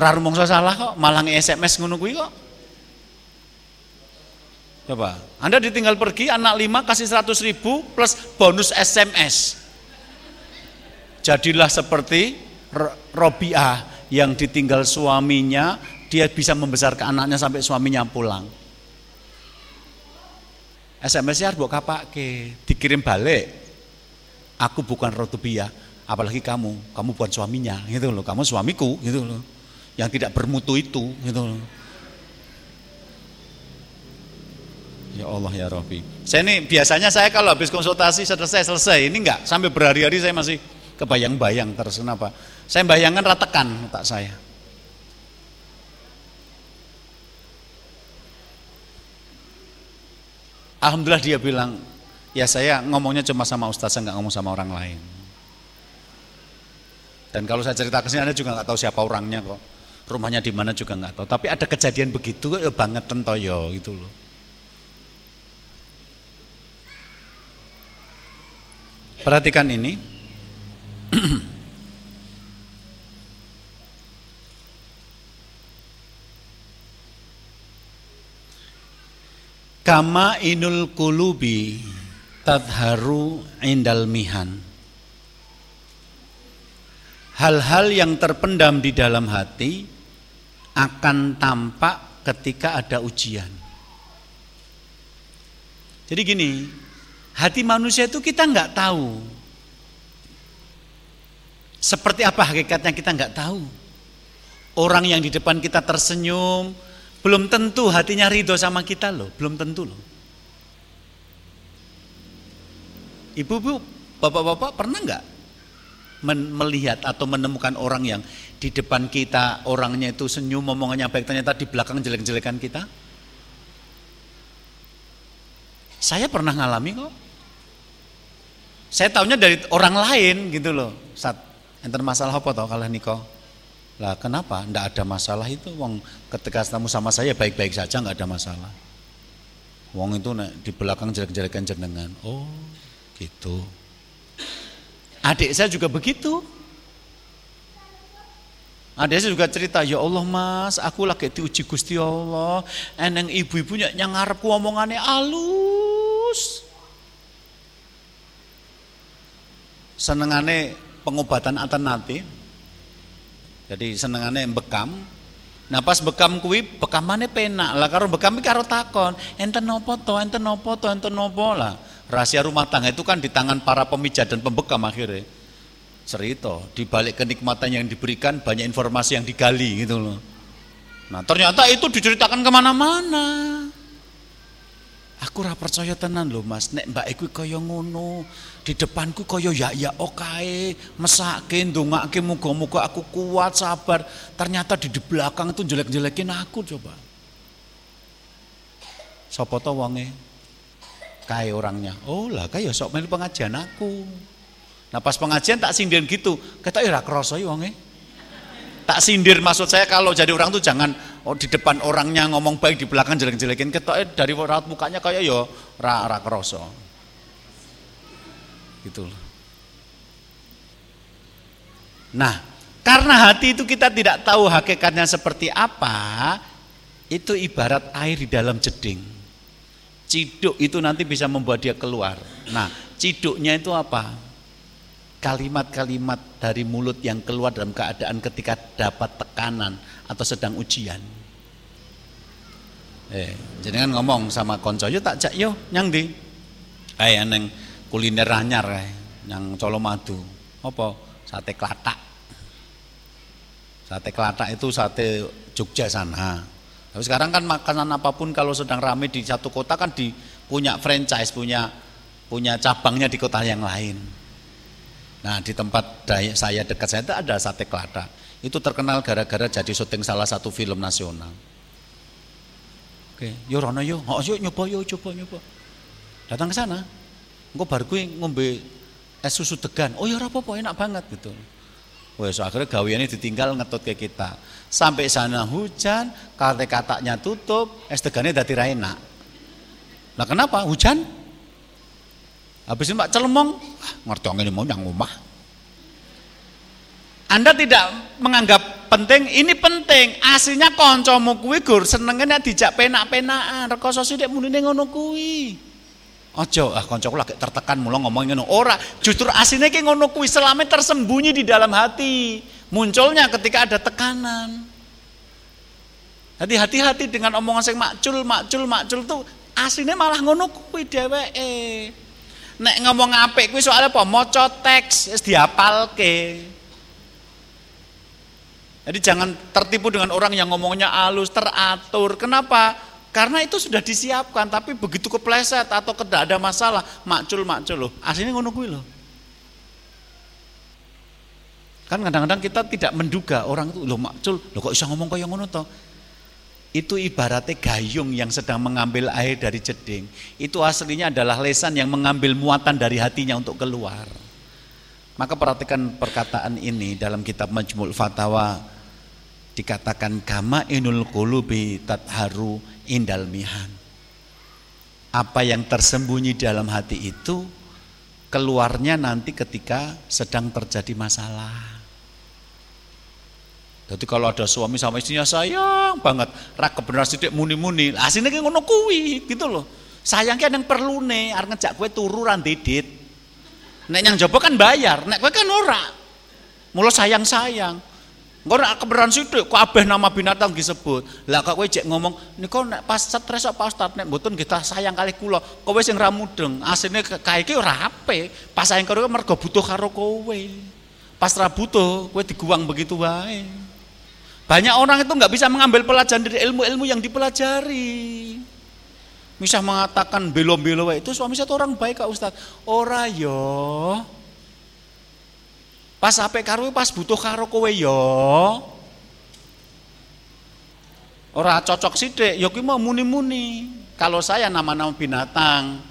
Speaker 1: Ora rumangsa salah kok, malah SMS ngono kuwi kok. Coba, Anda ditinggal pergi anak lima kasih 100 ribu plus bonus SMS. Jadilah seperti Robiah yang ditinggal suaminya dia bisa membesarkan anaknya sampai suaminya pulang. SMS-nya harus buat ke dikirim balik. Aku bukan rotubia, Apalagi kamu, kamu bukan suaminya, gitu loh. Kamu suamiku, gitu loh. Yang tidak bermutu itu, gitu loh. Ya Allah ya Rabbi. Saya ini biasanya saya kalau habis konsultasi selesai selesai, ini enggak sampai berhari-hari saya masih kebayang-bayang terus kenapa? Saya bayangkan ratakan otak saya. Alhamdulillah dia bilang, ya saya ngomongnya cuma sama ustaz, saya nggak ngomong sama orang lain. Dan kalau saya cerita ke sini Anda juga nggak tahu siapa orangnya kok. Rumahnya di mana juga nggak tahu. Tapi ada kejadian begitu ya banget tentoyo gitu loh. Perhatikan ini. <clears throat> Kama inul kulubi tadharu indal mihan. Hal-hal yang terpendam di dalam hati akan tampak ketika ada ujian. Jadi gini, hati manusia itu kita nggak tahu. Seperti apa hakikatnya kita nggak tahu. Orang yang di depan kita tersenyum, belum tentu hatinya ridho sama kita loh, belum tentu loh. Ibu-ibu, bapak-bapak pernah nggak melihat atau menemukan orang yang di depan kita orangnya itu senyum, omongannya baik, ternyata di belakang jelek-jelekan kita? Saya pernah ngalami kok. Saya tahunya dari orang lain gitu loh. Saat enter masalah apa tau kalau niko? Lah kenapa? Nggak ada masalah itu. Wong ketika kamu sama saya baik-baik saja nggak ada masalah. Wong itu di belakang jelek-jelekan jenengan. Oh gitu. Adik saya juga begitu. Adik saya juga cerita, ya Allah mas, aku lagi diuji Gusti Allah. Eneng ibu-ibunya yang ngarep omongannya alus. Senengane pengobatan alternatif jadi senengane bekam. Nah pas bekam kuwi bekamane penak. Lah karo bekam iki karo takon, enten nopo to, enten nopo to, enten nopo lah. Rahasia rumah tangga itu kan di tangan para pemijat dan pembekam akhirnya. Cerita, di balik kenikmatan yang diberikan banyak informasi yang digali gitu loh. Nah ternyata itu diceritakan ke mana-mana. Aku ora percaya tenan lho Mas, nek mbak iku kaya ngono, di depanku kaya ya ya okae, mesake ndongake muga-muga aku kuat sabar. Ternyata di, di belakang itu jelek-jelekin aku coba. Sopo to wonge? Kae orangnya. Oh lah kaya sok melu pengajian aku. Nah pas pengajian tak sindir gitu, kata ora krasa wonge tak sindir maksud saya kalau jadi orang tuh jangan oh di depan orangnya ngomong baik di belakang jelek-jelekin ketok dari raut mukanya kayak yo ra ra kroso gitu nah karena hati itu kita tidak tahu hakikatnya seperti apa itu ibarat air di dalam jeding. Ciduk itu nanti bisa membuat dia keluar. Nah ciduknya itu apa kalimat-kalimat dari mulut yang keluar dalam keadaan ketika dapat tekanan atau sedang ujian. Eh, jadi kan ngomong sama konco, yo tak jak yo nyang di. Eh, neng kuliner anyar eh, yang Colomadu. Apa? Sate kelatak. Sate kelatak itu sate Jogja sana. Tapi sekarang kan makanan apa pun kalau sedang rame di satu kota kan di punya franchise, punya punya cabangnya di kota yang lain. Nah di tempat saya dekat saya itu ada sate kelada. Itu terkenal gara-gara jadi syuting salah satu film nasional. Oke, yo rono yo, oh, yo nyoba yo coba nyoba. Datang ke sana, engko bar kuwi ngombe es susu degan. Oh ya ora apa-apa enak banget gitu. Wes akhirnya gawiannya ditinggal ngetut ke kita. Sampai sana hujan, kate kataknya tutup, es degannya dadi ra enak. Nah kenapa? Hujan? Habis itu Mbak Celemong, ah, ngerti ini mau yang rumah. Anda tidak menganggap penting, ini penting. Aslinya koncomu kuwi gur senengnya dijak penak-penakan. Rekoso sithik munine ngono kuwi. Ojo, ah koncoku lagi tertekan mula ngomong ngono. Ora, justru aslinya ki ngono kuwi selama tersembunyi di dalam hati. Munculnya ketika ada tekanan. Hati hati-hati dengan omongan sing makcul, makcul, makcul tuh aslinya malah ngono kuwi dheweke. Nek ngomong apik kuwi soalnya apa? Maca teks wis diapalke. Jadi jangan tertipu dengan orang yang ngomongnya halus, teratur. Kenapa? Karena itu sudah disiapkan, tapi begitu kepleset atau tidak ada masalah, makcul makcul loh. Aslinya ngono kuwi loh. Kan kadang-kadang kita tidak menduga orang itu loh makcul, loh kok bisa ngomong kayak ngono toh? Itu ibaratnya gayung yang sedang mengambil air dari jeding. Itu aslinya adalah lesan yang mengambil muatan dari hatinya untuk keluar. Maka perhatikan perkataan ini dalam kitab Majmul Fatawa dikatakan kama inul qulubi tatharu indal mihan. Apa yang tersembunyi dalam hati itu keluarnya nanti ketika sedang terjadi masalah. Jadi kalau ada suami sama istrinya sayang banget, rak kebenaran sidik muni-muni, aslinya kayak ngono kuwi gitu loh. Sayangnya yang perlu nih, arep ngejak kue turu didit. Nek yang jawab kan bayar, nek kue kan ora. Mula sayang-sayang. Engko keberan sithik kok abeh nama binatang disebut. Lah kok kowe cek ngomong niku nek pas stres Pak Ustaz nek mboten kita sayang kali kula. Kowe sing ra mudeng. Asline kae iki ora. Pas sayang karo mergo butuh karo kowe. Pas ra butuh kowe diguang begitu wae. Banyak orang itu nggak bisa mengambil pelajaran dari ilmu-ilmu yang dipelajari. Misah mengatakan belo-belo itu suami saya orang baik Kak Ustaz. Ora yo. Pas apik karo pas butuh karo kowe ya. Ora cocok sithik, ya kuwi mau muni-muni. Kalau saya nama-nama binatang.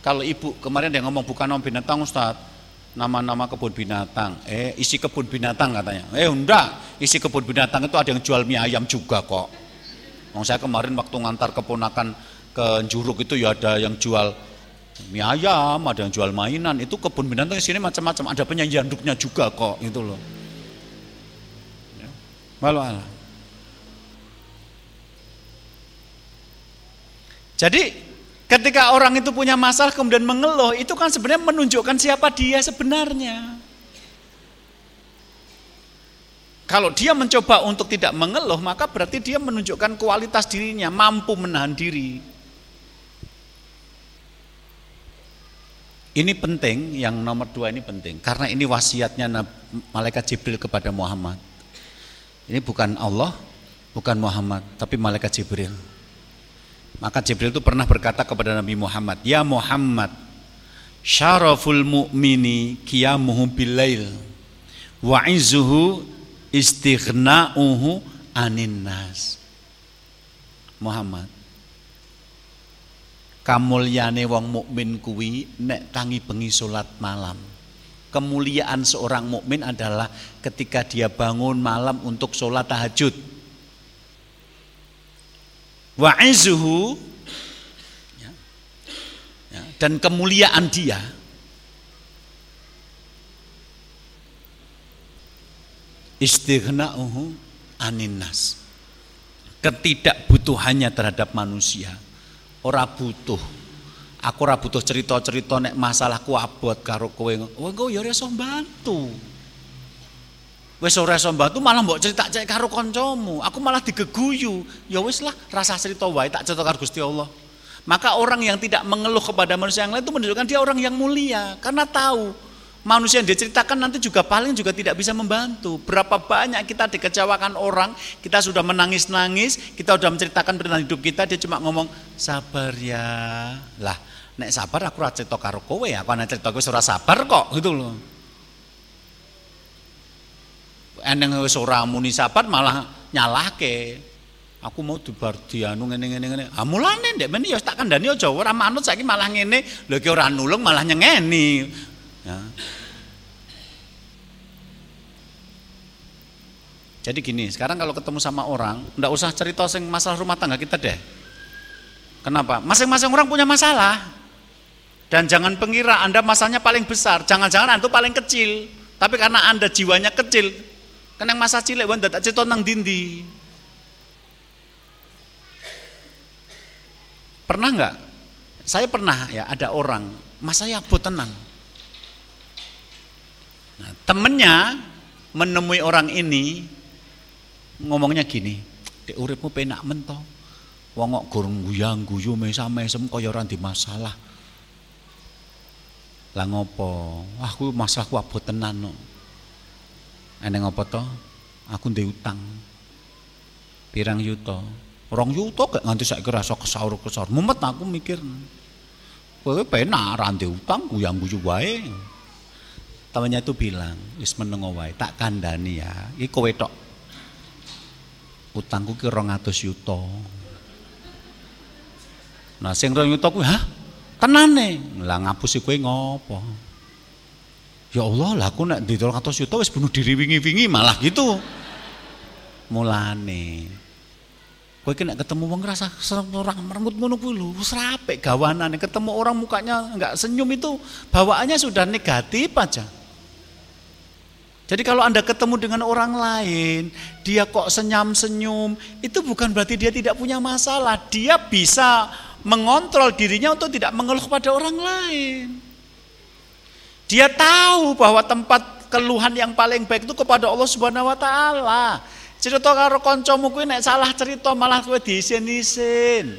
Speaker 1: Kalau ibu kemarin dia ngomong bukan nama binatang Ustaz. Nama-nama kebun binatang. Eh, isi kebun binatang katanya. Eh, enggak. Isi kebun binatang itu ada yang jual mie ayam juga kok. Wong saya kemarin waktu ngantar keponakan ke Juruk itu ya ada yang jual mie ayam, ada yang jual mainan, itu kebun binatang di sini macam-macam, ada penyanyi anduknya juga kok, itu loh. Ya. Malu Allah. Jadi ketika orang itu punya masalah kemudian mengeluh, itu kan sebenarnya menunjukkan siapa dia sebenarnya. Kalau dia mencoba untuk tidak mengeluh, maka berarti dia menunjukkan kualitas dirinya, mampu menahan diri. Ini penting, yang nomor dua ini penting, karena ini wasiatnya malaikat Jibril kepada Muhammad. Ini bukan Allah, bukan Muhammad, tapi malaikat Jibril. Maka Jibril itu pernah berkata kepada Nabi Muhammad, Ya Muhammad, syaraful mu'mini kiamuhu bilail, wa izuhu istighna'uhu anin nas. Muhammad, kamulyane wong mukmin kuwi nek tangi bengi salat malam. Kemuliaan seorang mukmin adalah ketika dia bangun malam untuk sholat tahajud. Wa izuhu ya, ya, dan kemuliaan dia istighna'uhu aninnas ketidakbutuhannya terhadap manusia ora butuh. Aku ora butuh cerita-cerita nek masalahku abot karo kowe. Oh, engko ya iso bantu. Wis ora iso bantu malah mbok cerita cek karo kancamu. Aku malah digeguyu. Ya wis lah, rasa cerita wae tak cerita karo Gusti Allah. Maka orang yang tidak mengeluh kepada manusia yang lain itu menunjukkan dia orang yang mulia karena tahu manusia yang diceritakan nanti juga paling juga tidak bisa membantu. Berapa banyak kita dikecewakan orang, kita sudah menangis-nangis, kita sudah menceritakan tentang hidup kita, dia cuma ngomong sabar ya. Lah, nek sabar aku ora cerita karo kowe, aku ana cerita kowe ora sabar kok, gitu loh. Eneng wis ora muni sabar malah nyalahke. Aku mau dibar dianu ngene ngene ngene. Ah mulane ndek men ya tak kandhani aja ora manut saiki malah ngene. Lho iki ora nulung malah nyengeni. Ya. Jadi gini, sekarang kalau ketemu sama orang, enggak usah cerita sing masalah rumah tangga kita deh. Kenapa? Masing-masing orang punya masalah. Dan jangan pengira Anda masalahnya paling besar, jangan-jangan Anda paling kecil. Tapi karena Anda jiwanya kecil, yang masa cilik Anda tak cerita nang dindi. Pernah enggak? Saya pernah ya ada orang, masa ya tenang Nah, temennya menemui orang ini ngomongnya gini, "Dek uripmu penak mento. Wong kok gurung guyang guyu mesam-mesem kaya ora masalah." Lah ngopo? Aku masalahku abot tenan no. Eneng apa to? Aku ndek utang. Pirang yuta? Rong yuta gak nganti saiki rasa kesaur-kesaur. Mumet aku mikir. Kowe penak ra utang yang guyu wae. Temannya itu bilang, wis menengo wae, tak kandani ya. Iki kowe tok. Utangku ki 200 yuta. Nah sing 2 yuta kuwi, hah? Tenane. Lah ngapusi kowe ngopo? Ya Allah, lah aku nek di 200 yuta wis bunuh diri wingi-wingi malah gitu. Mulane Kowe kena ketemu wong rasa orang merengut ngono kuwi lho, wis ketemu orang mukanya enggak senyum itu bawaannya sudah negatif aja. Jadi kalau Anda ketemu dengan orang lain, dia kok senyum-senyum, itu bukan berarti dia tidak punya masalah. Dia bisa mengontrol dirinya untuk tidak mengeluh pada orang lain. Dia tahu bahwa tempat keluhan yang paling baik itu kepada Allah Subhanahu wa taala. Cerita karo kancamu kuwi nek salah cerita malah kowe diisin-isin.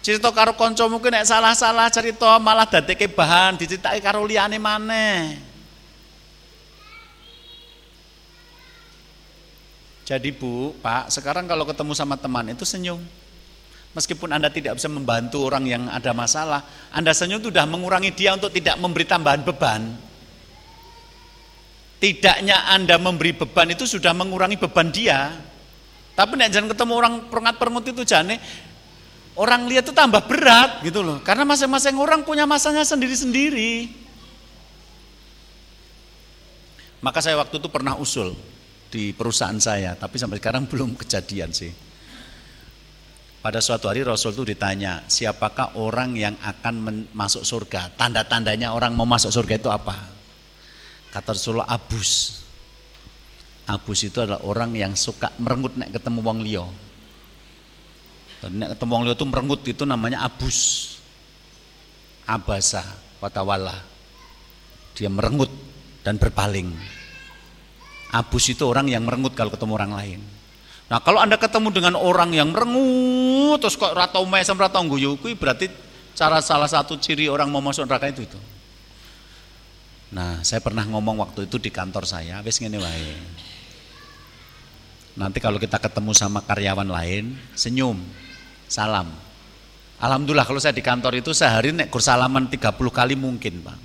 Speaker 1: Cerita karo kancamu kuwi nek salah-salah cerita malah dadekke bahan diceritake karo liyane maneh. Jadi Bu, Pak, sekarang kalau ketemu sama teman itu senyum. Meskipun Anda tidak bisa membantu orang yang ada masalah, Anda senyum itu sudah mengurangi dia untuk tidak memberi tambahan beban. Tidaknya Anda memberi beban itu sudah mengurangi beban dia. Tapi nek jangan ketemu orang perengat perengut itu jane orang lihat itu tambah berat gitu loh. Karena masing-masing orang punya masanya sendiri-sendiri. Maka saya waktu itu pernah usul di perusahaan saya, tapi sampai sekarang belum kejadian sih. Pada suatu hari Rasul itu ditanya, siapakah orang yang akan masuk surga? Tanda-tandanya orang mau masuk surga itu apa? Kata Rasulullah abus. Abus itu adalah orang yang suka merengut nek ketemu wong liya. Nek ketemu wong liya itu merengut itu namanya abus. Abasa watawala. Dia merengut dan berpaling. Abus itu orang yang merengut kalau ketemu orang lain. Nah kalau anda ketemu dengan orang yang merengut terus kok ratau mesem ratau guyu, berarti cara salah satu ciri orang mau masuk neraka itu itu. Nah, saya pernah ngomong waktu itu di kantor saya, wis ngene wae. Nanti kalau kita ketemu sama karyawan lain, senyum, salam. Alhamdulillah kalau saya di kantor itu sehari nek salaman 30 kali mungkin, Pak.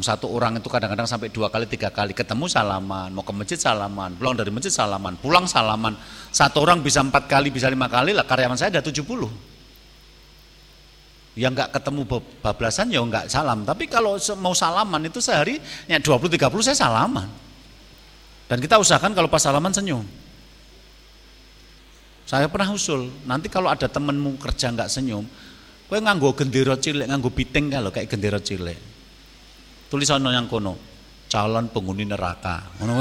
Speaker 1: Satu orang itu kadang-kadang sampai dua kali, tiga kali ketemu salaman, mau ke masjid salaman, pulang dari masjid salaman, pulang salaman. Satu orang bisa empat kali, bisa lima kali lah karyawan saya ada 70 yang nggak ketemu bablasan ya nggak salam. Tapi kalau mau salaman itu sehari ya 20 30 saya salaman. Dan kita usahakan kalau pas salaman senyum. Saya pernah usul, nanti kalau ada temenmu kerja nggak senyum, kowe nganggo gendera cilik, nganggo piting kalau kayak gendera cilik. Tulisan yang kono, calon penghuni neraka. Ngono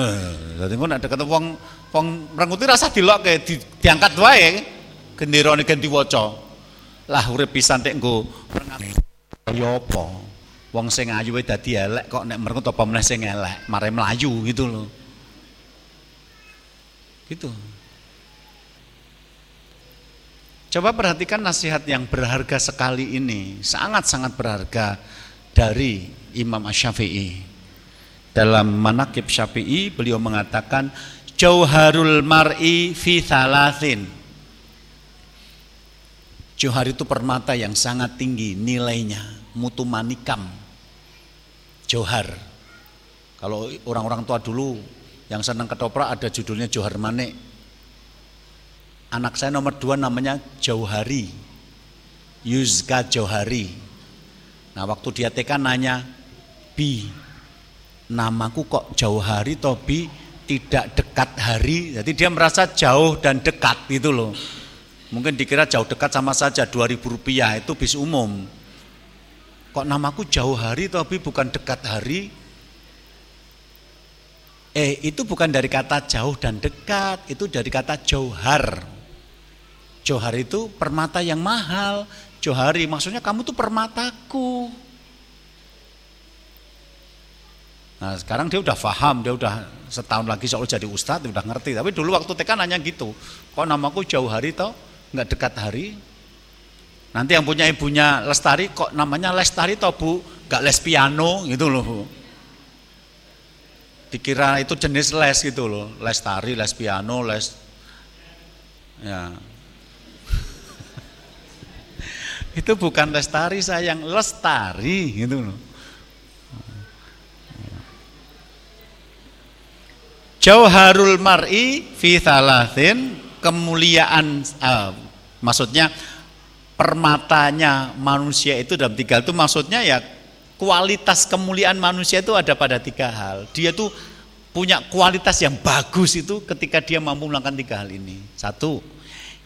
Speaker 1: Dadi ngono ada ketemu wong wong rengguti rasa dilokke di, diangkat wae genderane ganti waca lah urip pisan tek nggo ya apa? Wong sing ayu dadi elek kok nek merengut apa meneh sing elek mare melayu gitu loh gitu. Coba perhatikan nasihat yang berharga sekali ini, sangat-sangat berharga dari Imam Syafi'i. Dalam Manakib Syafi'i beliau mengatakan Jauharul mar'i fi thalathin Johar itu permata yang sangat tinggi nilainya, mutu manikam. Johar. Kalau orang-orang tua dulu yang senang ketoprak ada judulnya Johar Manik. Anak saya nomor dua namanya Jauhari. Yuzka Jauhari. Nah waktu dia TK nanya, Bi, namaku kok Jauhari Tobi tidak dekat hari. Jadi dia merasa jauh dan dekat gitu loh. Mungkin dikira jauh dekat sama saja 2000 rupiah itu bis umum. Kok namaku jauh hari tapi bukan dekat hari? Eh itu bukan dari kata jauh dan dekat, itu dari kata jauhar. Jauhar itu permata yang mahal. Johari maksudnya kamu tuh permataku. Nah sekarang dia udah paham, dia udah setahun lagi soal jadi ustadz, udah ngerti. Tapi dulu waktu TK nanya gitu, kok namaku jauh hari toh? nggak dekat hari. Nanti yang punya ibunya Lestari kok namanya Lestari toh Bu? gak les piano gitu loh. Dikira itu jenis les gitu loh, les tari, les piano, les ya. <laughs> itu bukan lestari sayang, lestari gitu loh. Jauharul mar'i fi thalathin kemuliaan uh, maksudnya permatanya manusia itu dalam tiga itu maksudnya ya kualitas kemuliaan manusia itu ada pada tiga hal. Dia tuh punya kualitas yang bagus itu ketika dia mampu melakukan tiga hal ini. Satu,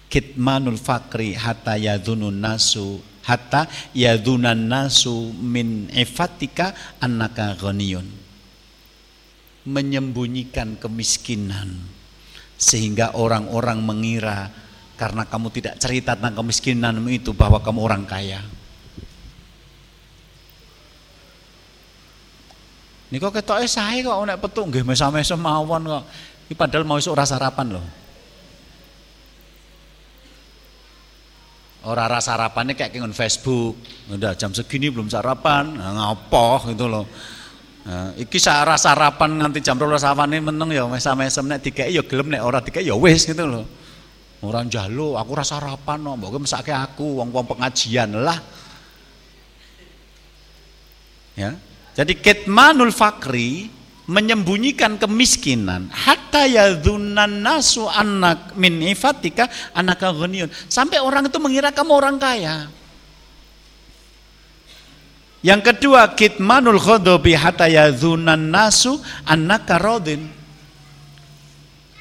Speaker 1: kitmanul fakri hatta yadunun nasu hatta yadunan nasu min efatika annaka ghaniyun menyembunyikan kemiskinan sehingga orang-orang mengira karena kamu tidak cerita tentang kemiskinanmu itu bahwa kamu orang kaya. Ini kok ketoknya saya kok nek petuk nggih mesa-mesa mawon kok. Ini padahal mau isuk rasa sarapan loh. Orang rasa sarapannya kayak kengon Facebook. Udah jam segini belum sarapan, nah, ngapoh gitu loh. Nah, iki sarah sarapan nganti jam 12 sawane meneng ya mesam-mesem nek dikeki ya gelem nek ora dikeki ya wis gitu loh. Ora njaluk, aku rasa sarapan no, mbok mesake aku wong-wong pengajian lah. Ya. Jadi kitmanul fakri menyembunyikan kemiskinan hatta yadzunan nasu anak min ifatika anaka sampai orang itu mengira kamu orang kaya. Yang kedua, kitmanul khodobi hatta yadhunan nasu annaka radin.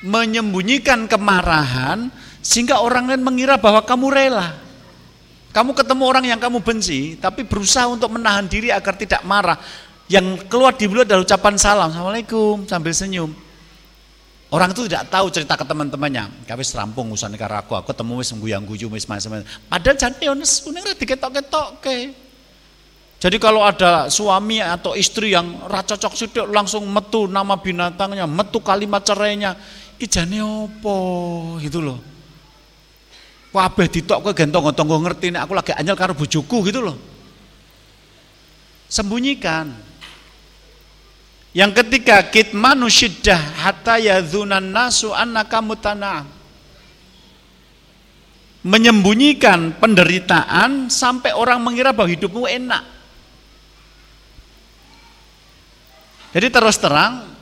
Speaker 1: Menyembunyikan kemarahan sehingga orang lain mengira bahwa kamu rela. Kamu ketemu orang yang kamu benci, tapi berusaha untuk menahan diri agar tidak marah. Yang keluar di mulut adalah ucapan salam, Assalamualaikum, sambil senyum. Orang itu tidak tahu cerita ke teman-temannya. Kawis rampung urusan karo aku, aku ketemu wis guyang guyu wis macam-macam. Padahal jane ono kuning ra diketok-ketok ke. Jadi kalau ada suami atau istri yang racocok sidik langsung metu nama binatangnya, metu kalimat cerainya, ijane opo gitu loh. Kabeh ditok kowe gentong-gentong ngerti nek aku lagi anyel karo bojoku gitu loh. Sembunyikan. Yang ketiga kitmanu syiddah hatta yadzunan nasu annaka mutana'am. Menyembunyikan penderitaan sampai orang mengira bahwa hidupmu enak. Jadi terus terang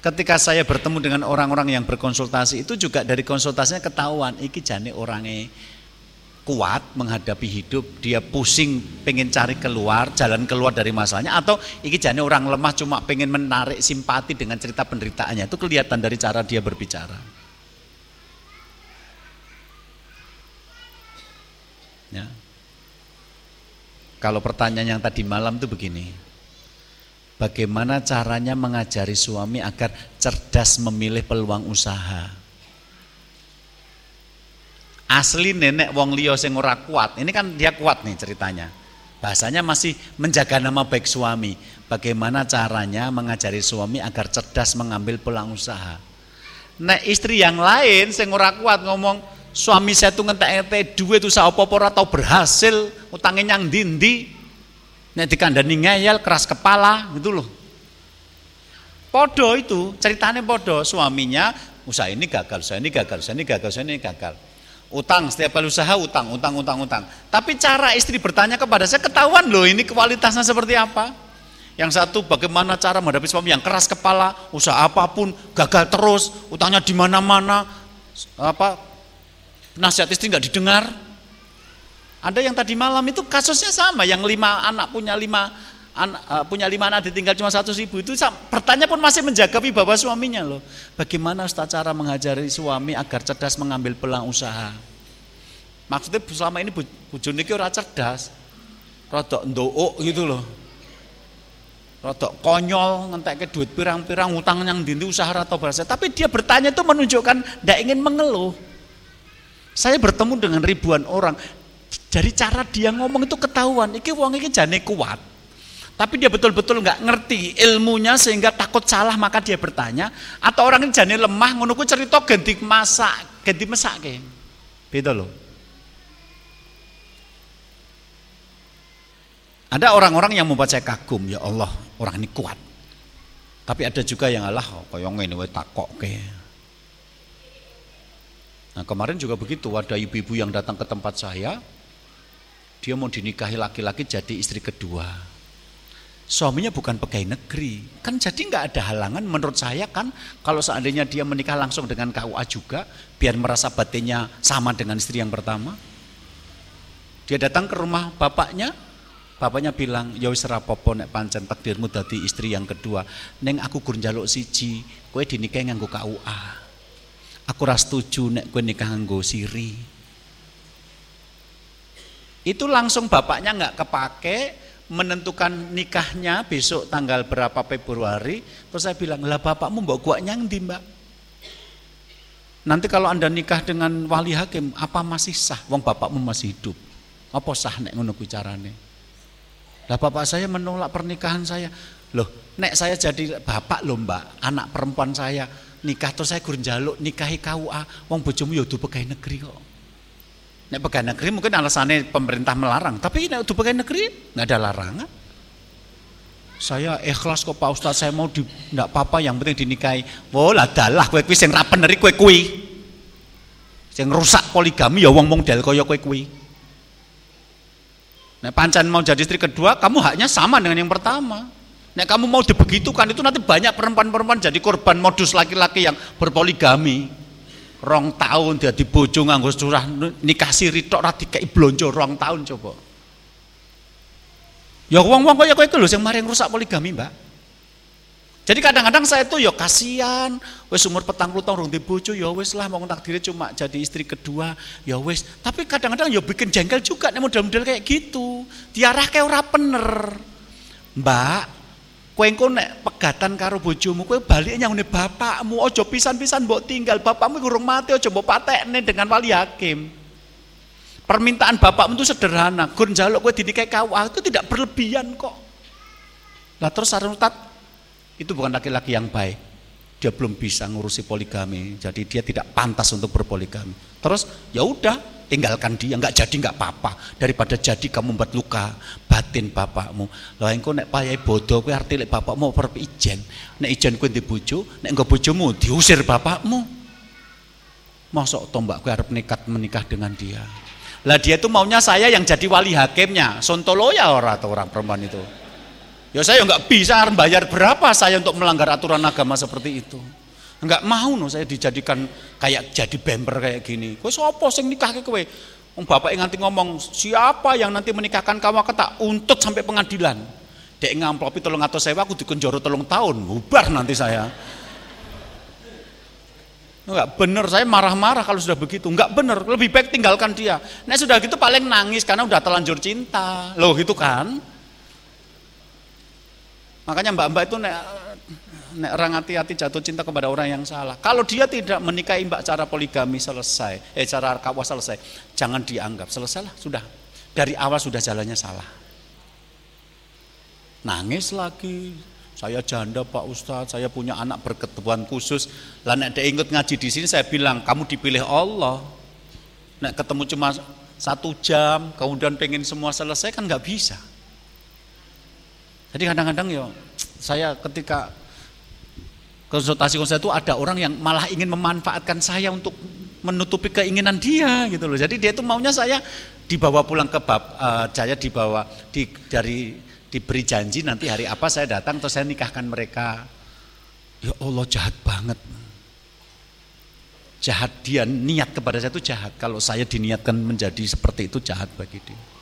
Speaker 1: ketika saya bertemu dengan orang-orang yang berkonsultasi itu juga dari konsultasinya ketahuan iki jane orangnya kuat menghadapi hidup, dia pusing pengen cari keluar, jalan keluar dari masalahnya atau iki jane orang lemah cuma pengen menarik simpati dengan cerita penderitaannya. Itu kelihatan dari cara dia berbicara. Ya. Kalau pertanyaan yang tadi malam itu begini, Bagaimana caranya mengajari suami agar cerdas memilih peluang usaha? Asli nenek wong liya sing ora kuat. Ini kan dia kuat nih ceritanya. Bahasanya masih menjaga nama baik suami. Bagaimana caranya mengajari suami agar cerdas mengambil peluang usaha? Nek istri yang lain sing ora kuat ngomong suami saya tuh ngentek-ngentek duit usaha apa-apa atau berhasil utangnya nyang dindi Nek dikandani ngeyel, keras kepala gitu loh. Podo itu, ceritanya podo, suaminya usaha ini gagal, usaha ini gagal, usaha ini gagal, usaha ini gagal. Utang, setiap kali usaha utang, utang, utang, utang. Tapi cara istri bertanya kepada saya ketahuan loh ini kualitasnya seperti apa. Yang satu bagaimana cara menghadapi suami yang keras kepala, usaha apa pun gagal terus, utangnya di mana-mana, apa nasihat istri nggak didengar, ada yang tadi malam itu kasusnya sama, yang lima anak punya lima anak, uh, punya lima anak ditinggal cuma satu ribu itu bertanya pun masih menjaga wibawa suaminya loh. Bagaimana Ustaz cara mengajari suami agar cerdas mengambil peluang usaha? Maksudnya selama ini bujuk niki ora cerdas, rodok ndook gitu loh. Rodok konyol ngentek ke duit pirang-pirang utang yang dinti usaha atau bahasa. Tapi dia bertanya itu menunjukkan tidak ingin mengeluh. Saya bertemu dengan ribuan orang, dari cara dia ngomong itu ketahuan, iki wong iki jane kuat. Tapi dia betul-betul nggak ngerti ilmunya sehingga takut salah maka dia bertanya atau orang ini jane lemah ngono ku cerita ganti masak, ganti masak ke. Beda loh. Ada orang-orang yang membuat saya kagum, ya Allah, orang ini kuat. Tapi ada juga yang Allah, kaya ngene wae takok ke. Nah, kemarin juga begitu, ada ibu-ibu yang datang ke tempat saya, dia mau dinikahi laki-laki jadi istri kedua. Suaminya bukan pegawai negeri, kan jadi nggak ada halangan menurut saya kan kalau seandainya dia menikah langsung dengan KUA juga, biar merasa batinnya sama dengan istri yang pertama. Dia datang ke rumah bapaknya, Bapaknya bilang, ya wis rapopo nek pancen takdirmu dadi istri yang kedua. Neng aku gur njaluk siji, kowe dinikahi nganggo KUA. Aku ora setuju nek kowe nikah nganggo siri. Itu langsung bapaknya nggak kepake menentukan nikahnya besok tanggal berapa Februari. Terus saya bilang, lah bapakmu mbok gua nyangdi mbak. Nanti kalau anda nikah dengan wali hakim, apa masih sah? Wong bapakmu masih hidup. Apa sah nek ngono carane? Lah bapak saya menolak pernikahan saya. Loh, nek saya jadi bapak loh mbak, anak perempuan saya nikah terus saya gurun jaluk nikahi KUA, wong bojomu ya pegawai negeri kok. Nek pegawai negeri mungkin alasannya pemerintah melarang, tapi nek pegawai negeri nggak ada larangan. Saya ikhlas kok Pak Ustadz, saya mau di enggak apa-apa yang penting dinikahi. Wah, lah dalah kowe kuwi sing ra bener kowe kuwi. Sing rusak poligami ya wong model kaya kowe kuwi. Nah, pancan mau jadi istri kedua, kamu haknya sama dengan yang pertama. Nah, kamu mau dibegitukan itu nanti banyak perempuan-perempuan jadi korban modus laki-laki yang berpoligami. Rong tahun dia bojo nganggo curah nikah siri tok ra dikei blonjo rong tahun coba. Ya wong-wong kaya kowe iku lho sing mari rusak poligami, Mbak. Jadi kadang-kadang saya tuh ya kasihan, wes umur petang puluh tahun di bojo, ya wes lah mau takdirnya cuma jadi istri kedua, ya wes. Tapi kadang-kadang ya bikin jengkel juga nih model-model kayak gitu. Diarah kayak ora bener. Mbak, kowe engko nek pegatan karo bojomu, kowe balik nyangune bapakmu, ojo pisan-pisan mbok tinggal, bapakmu kurang mati, ojo mbok patekne dengan wali hakim. Permintaan bapakmu itu sederhana, gur njaluk kowe dinikahi kawah itu tidak berlebihan kok. Lah terus sarung itu bukan laki-laki yang baik. Dia belum bisa ngurusi poligami, jadi dia tidak pantas untuk berpoligami. Terus ya udah, tinggalkan dia, nggak jadi nggak apa-apa. Daripada jadi kamu membuat luka batin bapakmu. Lah engko nek payah bodoh kowe arti lek bapakmu perlu ijen. Nek ijen kowe bojo, nek engko bojomu diusir bapakmu. Mosok tombak kowe arep nekat menikah dengan dia. Lah dia itu maunya saya yang jadi wali hakimnya. Sontolo ya orang atau orang perempuan itu. Ya saya nggak bisa bayar berapa saya untuk melanggar aturan agama seperti itu. Enggak mau no saya dijadikan kayak jadi bemper kayak gini. Kowe sapa sing nikah ke kowe? Wong bapak yang nanti ngomong, siapa yang nanti menikahkan kamu kata untut sampai pengadilan. Dek ngamplopi tolong atau saya aku dikenjoro tolong tahun, bubar nanti saya. Enggak benar, saya marah-marah kalau sudah begitu. Enggak benar, lebih baik tinggalkan dia. Nah sudah gitu paling nangis karena udah terlanjur cinta. Loh gitu kan. Makanya mbak-mbak itu orang hati-hati jatuh cinta kepada orang yang salah. Kalau dia tidak menikahi mbak cara poligami selesai, eh cara kawah selesai, jangan dianggap selesai lah sudah. Dari awal sudah jalannya salah. Nangis lagi, saya janda Pak Ustadz, saya punya anak berkebutuhan khusus. Lah nek ingat ngaji di sini saya bilang kamu dipilih Allah. Nek ketemu cuma satu jam, kemudian pengen semua selesai kan nggak bisa. Jadi kadang-kadang ya saya ketika konsultasi konsultasi itu ada orang yang malah ingin memanfaatkan saya untuk menutupi keinginan dia gitu loh. Jadi dia itu maunya saya dibawa pulang ke bab uh, saya dibawa di dari diberi janji nanti hari apa saya datang atau saya nikahkan mereka. Ya Allah jahat banget. Jahat dia niat kepada saya itu jahat. Kalau saya diniatkan menjadi seperti itu jahat bagi dia.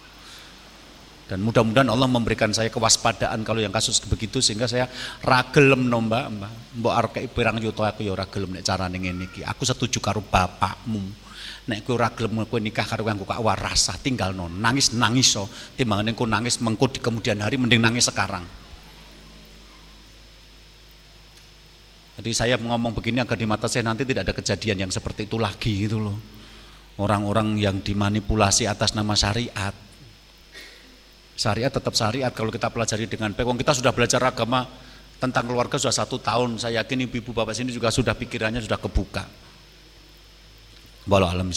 Speaker 1: Dan mudah-mudahan Allah memberikan saya kewaspadaan kalau yang kasus begitu sehingga saya ragelem no mbak mbak mbak pirang yuto aku ya ragelem nek carane ngene iki. Aku setuju karo bapakmu. Nek kowe ragelem kowe nikah karo kanggo kak warasa tinggal no nangis nangis so timbangane kowe nangis mengko di kemudian hari mending nangis sekarang. Jadi saya ngomong begini agar di mata saya nanti tidak ada kejadian yang seperti itu lagi gitu loh. Orang-orang yang dimanipulasi atas nama syariat Syariat tetap syariat kalau kita pelajari dengan baik. Wong kita sudah belajar agama tentang keluarga sudah satu tahun. Saya yakin ibu-ibu bapak sini juga sudah pikirannya sudah kebuka. Walau alam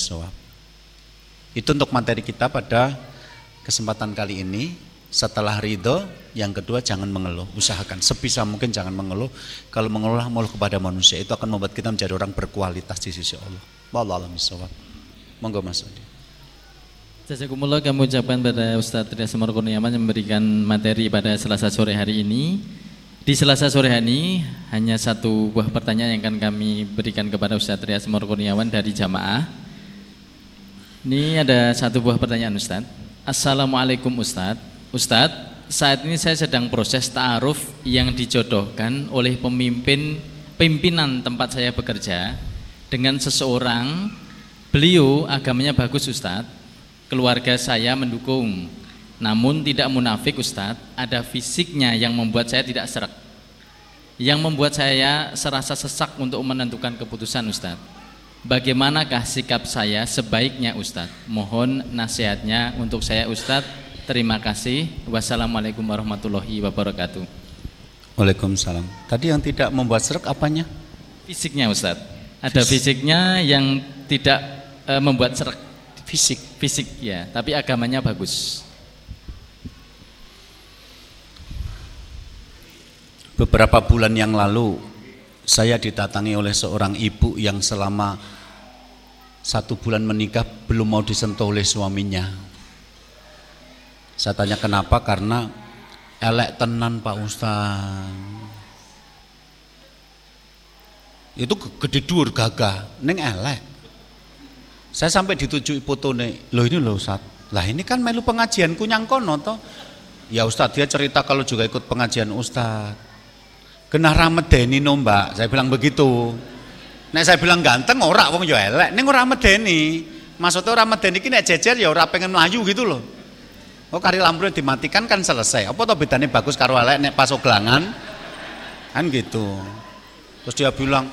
Speaker 1: Itu untuk materi kita pada kesempatan kali ini. setelah ridho, yang kedua jangan mengeluh, usahakan sebisa mungkin jangan mengeluh. Kalau mengeluh mengeluh kepada manusia itu akan membuat kita menjadi orang berkualitas di sisi Allah. Wallahu a'lam Monggo Mas Adi.
Speaker 2: Jazakumullah kami ucapkan pada Ustadz Ria Semar Kurniawan yang memberikan materi pada Selasa sore hari ini. Di Selasa sore hari ini hanya satu buah pertanyaan yang akan kami berikan kepada Ustadz Ria Semar Kurniawan dari jamaah. Ini ada satu buah pertanyaan Ustadz. Assalamualaikum Ustadz. Ustadz, saat ini saya sedang proses ta'aruf yang dijodohkan oleh pemimpin pimpinan tempat saya bekerja dengan seseorang. Beliau agamanya bagus Ustadz keluarga saya mendukung. Namun tidak munafik Ustadz, ada fisiknya yang membuat saya tidak serak. Yang membuat saya serasa sesak untuk menentukan keputusan Ustadz. Bagaimanakah sikap saya sebaiknya Ustadz? Mohon nasihatnya untuk saya Ustadz. Terima kasih. Wassalamualaikum warahmatullahi wabarakatuh.
Speaker 1: Waalaikumsalam. Tadi yang tidak membuat serak apanya?
Speaker 2: Fisiknya Ustadz. Ada fisiknya yang tidak e, membuat serak
Speaker 1: fisik.
Speaker 2: Fisik ya. Tapi agamanya bagus.
Speaker 1: Beberapa bulan yang lalu saya didatangi oleh seorang ibu yang selama satu bulan menikah belum mau disentuh oleh suaminya. Saya tanya kenapa? Karena elek tenan Pak Ustaz. Itu gede dur gagah. Neng elek saya sampai ditujui nih, loh ini loh Ustaz. Lah ini kan melu pengajian kunyang kono toh. Ya Ustaz dia cerita kalau juga ikut pengajian Ustaz. Kena ramedeni no mbak, saya bilang begitu. Nek saya bilang ganteng ora wong yo elek, ning ora medeni. Maksudnya ora medeni ki nek jejer ya ora pengen melayu gitu loh. Oh kari lampu dimatikan kan selesai. Apa toh bedanya bagus karo elek nek pas oglangan? Kan gitu. Terus dia bilang,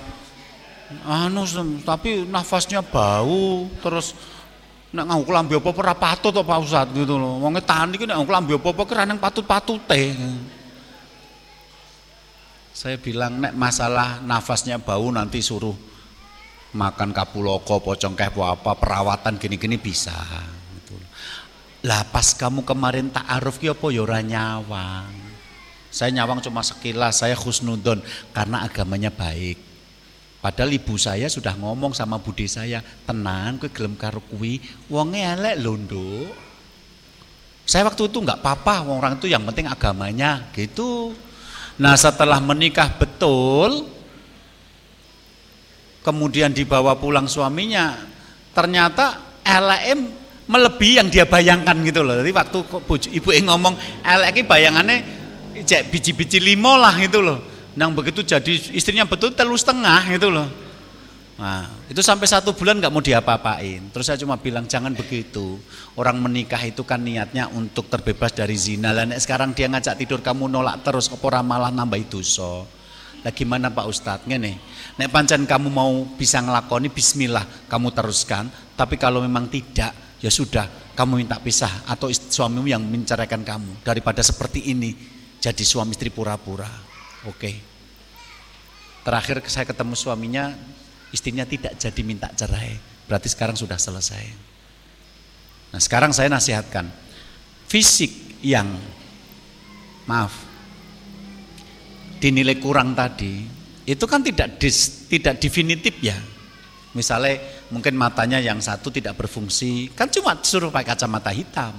Speaker 1: anu tapi nafasnya bau terus nek nganggo klambi apa ora patut to Pak Ustaz gitu loh. Wong tani iki nek nganggo klambi apa-apa ki nang patut-patute. Saya bilang nek masalah nafasnya bau nanti suruh makan kapuloko, pocong kayak apa, perawatan gini-gini bisa. Gitu. Lah pas kamu kemarin ta'aruf ki apa ya nyawang. Saya nyawang cuma sekilas, saya khusnudon karena agamanya baik. Padahal ibu saya sudah ngomong sama budi saya, tenang, gue gelem karo kuwi, wonge elek londo. Saya waktu itu nggak apa-apa, orang itu yang penting agamanya, gitu. Nah setelah menikah betul, kemudian dibawa pulang suaminya, ternyata LM melebihi yang dia bayangkan gitu loh. Jadi waktu ibu ngomong LM bayangannya biji-biji limo lah gitu loh Nang begitu jadi istrinya betul telus setengah itu loh. Nah, itu sampai satu bulan nggak mau diapa-apain. Terus saya cuma bilang jangan begitu. Orang menikah itu kan niatnya untuk terbebas dari zina. Lah sekarang dia ngajak tidur kamu nolak terus, apa malah nambah itu so. Lah gimana Pak Ustadz nih? Nek pancen kamu mau bisa ngelakoni Bismillah, kamu teruskan. Tapi kalau memang tidak, ya sudah, kamu minta pisah atau suamimu yang menceraikan kamu daripada seperti ini jadi suami istri pura-pura. Oke. Terakhir saya ketemu suaminya, istrinya tidak jadi minta cerai. Berarti sekarang sudah selesai. Nah sekarang saya nasihatkan, fisik yang maaf dinilai kurang tadi, itu kan tidak dis, tidak definitif ya. Misalnya mungkin matanya yang satu tidak berfungsi, kan cuma suruh pakai kacamata hitam.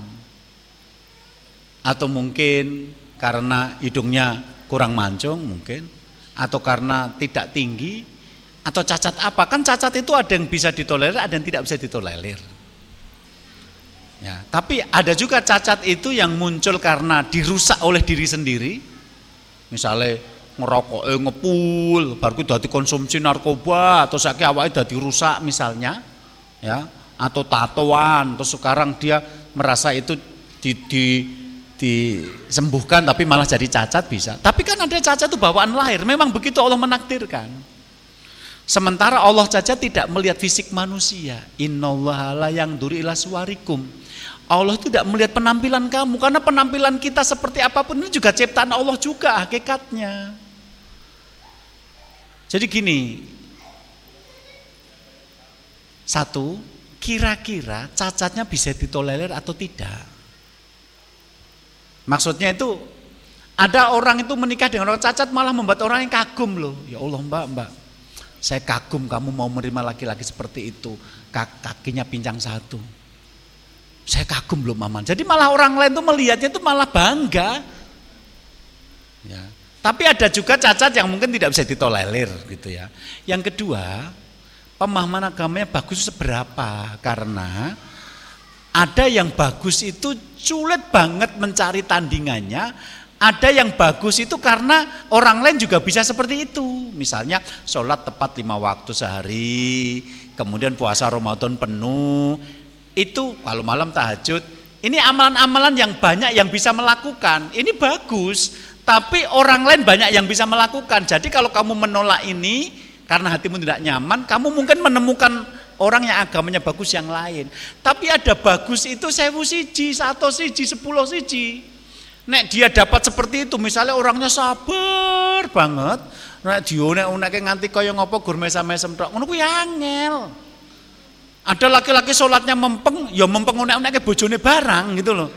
Speaker 1: Atau mungkin karena hidungnya kurang mancung mungkin. Atau karena tidak tinggi. Atau cacat apa? Kan cacat itu ada yang bisa ditolerir ada yang tidak bisa ditolerir. Ya tapi ada juga cacat itu yang muncul karena dirusak oleh diri sendiri. Misalnya ngerokok eh, ngepul baru itu konsumsi narkoba atau sakit awalnya udah dirusak misalnya ya atau tatoan terus sekarang dia merasa itu di, di disembuhkan tapi malah jadi cacat bisa. Tapi kan ada cacat itu bawaan lahir, memang begitu Allah menakdirkan. Sementara Allah cacat tidak melihat fisik manusia. Innallaha la yang duri ila suwarikum. Allah tidak melihat penampilan kamu karena penampilan kita seperti apa pun ini juga ciptaan Allah juga hakikatnya. Jadi gini, satu, kira-kira cacatnya bisa ditolerir atau tidak? Maksudnya itu ada orang itu menikah dengan orang cacat malah membuat orang yang kagum loh. Ya Allah mbak, mbak. Saya kagum kamu mau menerima laki-laki seperti itu. Kakinya pincang satu. Saya kagum loh maman. Jadi malah orang lain tuh melihatnya itu malah bangga. Ya. Tapi ada juga cacat yang mungkin tidak bisa ditolerir gitu ya. Yang kedua, pemahaman agamanya bagus seberapa? Karena ada yang bagus itu sulit banget mencari tandingannya, ada yang bagus itu karena orang lain juga bisa seperti itu. Misalnya sholat tepat lima waktu sehari, kemudian puasa Ramadan penuh. Itu kalau malam tahajud. Ini amalan-amalan yang banyak yang bisa melakukan. Ini bagus, tapi orang lain banyak yang bisa melakukan. Jadi kalau kamu menolak ini karena hatimu tidak nyaman, kamu mungkin menemukan orang yang agamanya bagus yang lain. Tapi ada bagus itu sewu siji, satu siji, sepuluh siji. Nek dia dapat seperti itu, misalnya orangnya sabar banget, nek dia nek unake nganti kaya ngopo gur mesam-mesem tok, ngono kuwi angel. Ada laki-laki sholatnya mempeng, ya mempeng unek-uneke bojone barang gitu loh.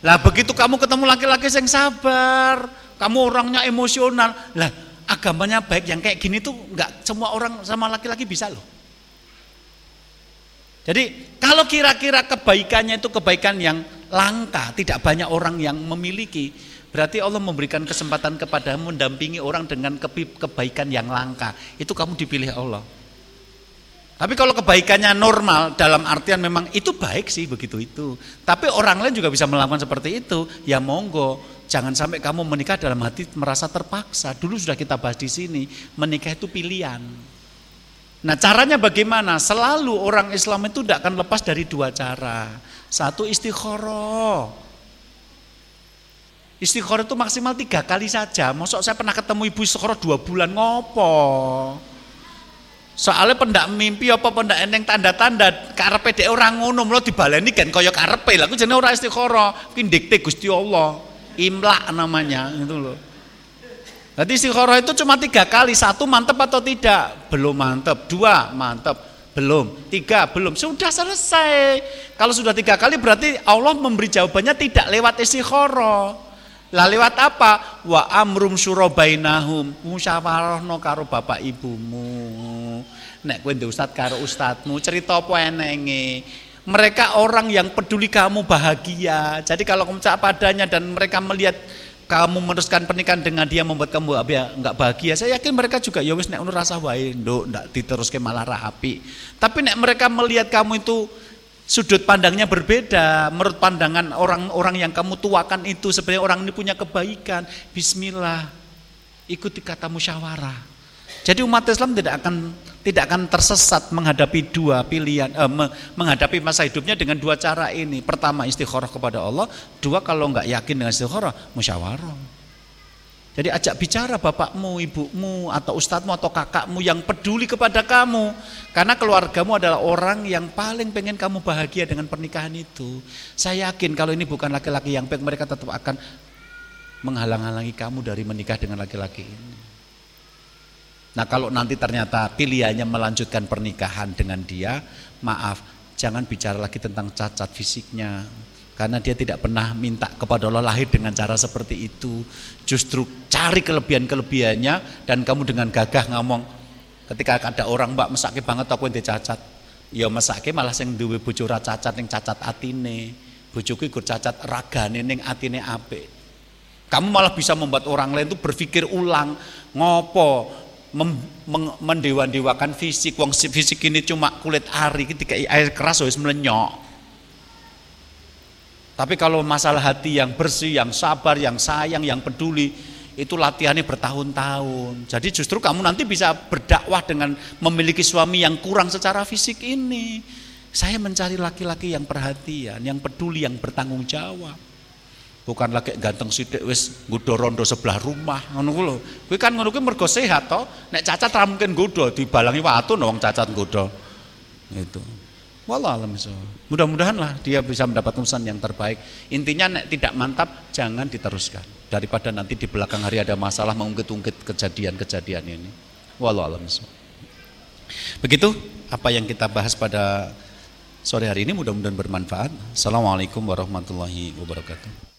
Speaker 1: Lah begitu kamu ketemu laki-laki yang sabar, kamu orangnya emosional, lah agamanya baik yang kayak gini tuh nggak semua orang sama laki-laki bisa loh. Jadi kalau kira-kira kebaikannya itu kebaikan yang langka, tidak banyak orang yang memiliki, berarti Allah memberikan kesempatan kepadamu mendampingi orang dengan kebaikan yang langka. Itu kamu dipilih Allah. Tapi kalau kebaikannya normal dalam artian memang itu baik sih begitu itu. Tapi orang lain juga bisa melakukan seperti itu. Ya monggo, jangan sampai kamu menikah dalam hati merasa terpaksa. Dulu sudah kita bahas di sini, menikah itu pilihan. Nah caranya bagaimana? Selalu orang Islam itu tidak akan lepas dari dua cara. Satu istikharah. Istikharah itu maksimal tiga kali saja. Masuk saya pernah ketemu ibu istikharah dua bulan ngopo. Soalnya pendak mimpi apa pendak eneng tanda-tanda karepe dhek ora ngono mlo dibaleni kan kaya karepe. Lah ku jenenge ora istikharah, ki dikte Gusti Allah. Imlak namanya gitu loh. Jadi istikharah itu cuma tiga kali, satu mantep atau tidak? Belum mantep, dua mantep, belum, tiga belum, sudah selesai. Kalau sudah tiga kali berarti Allah memberi jawabannya tidak lewat istikharah. Lah lewat apa? Wa amrum surobainahum, musyawarahno karo bapak ibumu. Nek kowe ustad karo ustadmu, cerita apa enenge? Mereka orang yang peduli kamu bahagia. Jadi kalau kamu padanya dan mereka melihat kamu meneruskan pernikahan dengan dia membuat kamu nggak bahagia, saya yakin mereka juga ya wis nek rasa wae nduk ndak diteruske malah rapi. Tapi nek mereka melihat kamu itu sudut pandangnya berbeda, menurut pandangan orang-orang yang kamu tuakan itu sebenarnya orang ini punya kebaikan, bismillah. Ikuti kata musyawarah. Jadi umat Islam tidak akan tidak akan tersesat menghadapi dua pilihan eh, menghadapi masa hidupnya dengan dua cara ini. Pertama istikharah kepada Allah, dua kalau nggak yakin dengan istikharah musyawarah. Jadi ajak bicara bapakmu, ibumu, atau ustadzmu atau kakakmu yang peduli kepada kamu. Karena keluargamu adalah orang yang paling pengen kamu bahagia dengan pernikahan itu. Saya yakin kalau ini bukan laki-laki yang baik, mereka tetap akan menghalang-halangi kamu dari menikah dengan laki-laki ini. Nah kalau nanti ternyata pilihannya melanjutkan pernikahan dengan dia, maaf, jangan bicara lagi tentang cacat fisiknya. Karena dia tidak pernah minta kepada Allah lahir dengan cara seperti itu. Justru cari kelebihan-kelebihannya dan kamu dengan gagah ngomong, ketika ada orang mbak mesake banget aku yang cacat. Ya mesake malah sing duwe bojo cacat ning cacat atine. Bojoku ikut cacat ragane ning atine apik. Kamu malah bisa membuat orang lain itu berpikir ulang, ngopo mendewa-dewakan fisik. Wong fisik ini cuma kulit ari ketika air keras harus melenyok. Tapi kalau masalah hati yang bersih yang sabar yang sayang yang peduli itu latihannya bertahun-tahun. Jadi justru kamu nanti bisa berdakwah dengan memiliki suami yang kurang secara fisik ini. Saya mencari laki-laki yang perhatian yang peduli yang bertanggung jawab bukan lagi ganteng sithik wis nggodho rondo sebelah rumah ngono ku lho. Kuwi kan ngono kuwi mergo sehat to. Nek cacat ra mungkin nggodho dibalangi watu wong cacat nggodho itu. Wallah alam mudah-mudahan lah dia bisa mendapat pesan yang terbaik. Intinya nek tidak mantap jangan diteruskan. Daripada nanti di belakang hari ada masalah mengungkit-ungkit kejadian-kejadian ini. Wallah alam begitu apa yang kita bahas pada sore hari ini mudah-mudahan bermanfaat. Assalamualaikum warahmatullahi wabarakatuh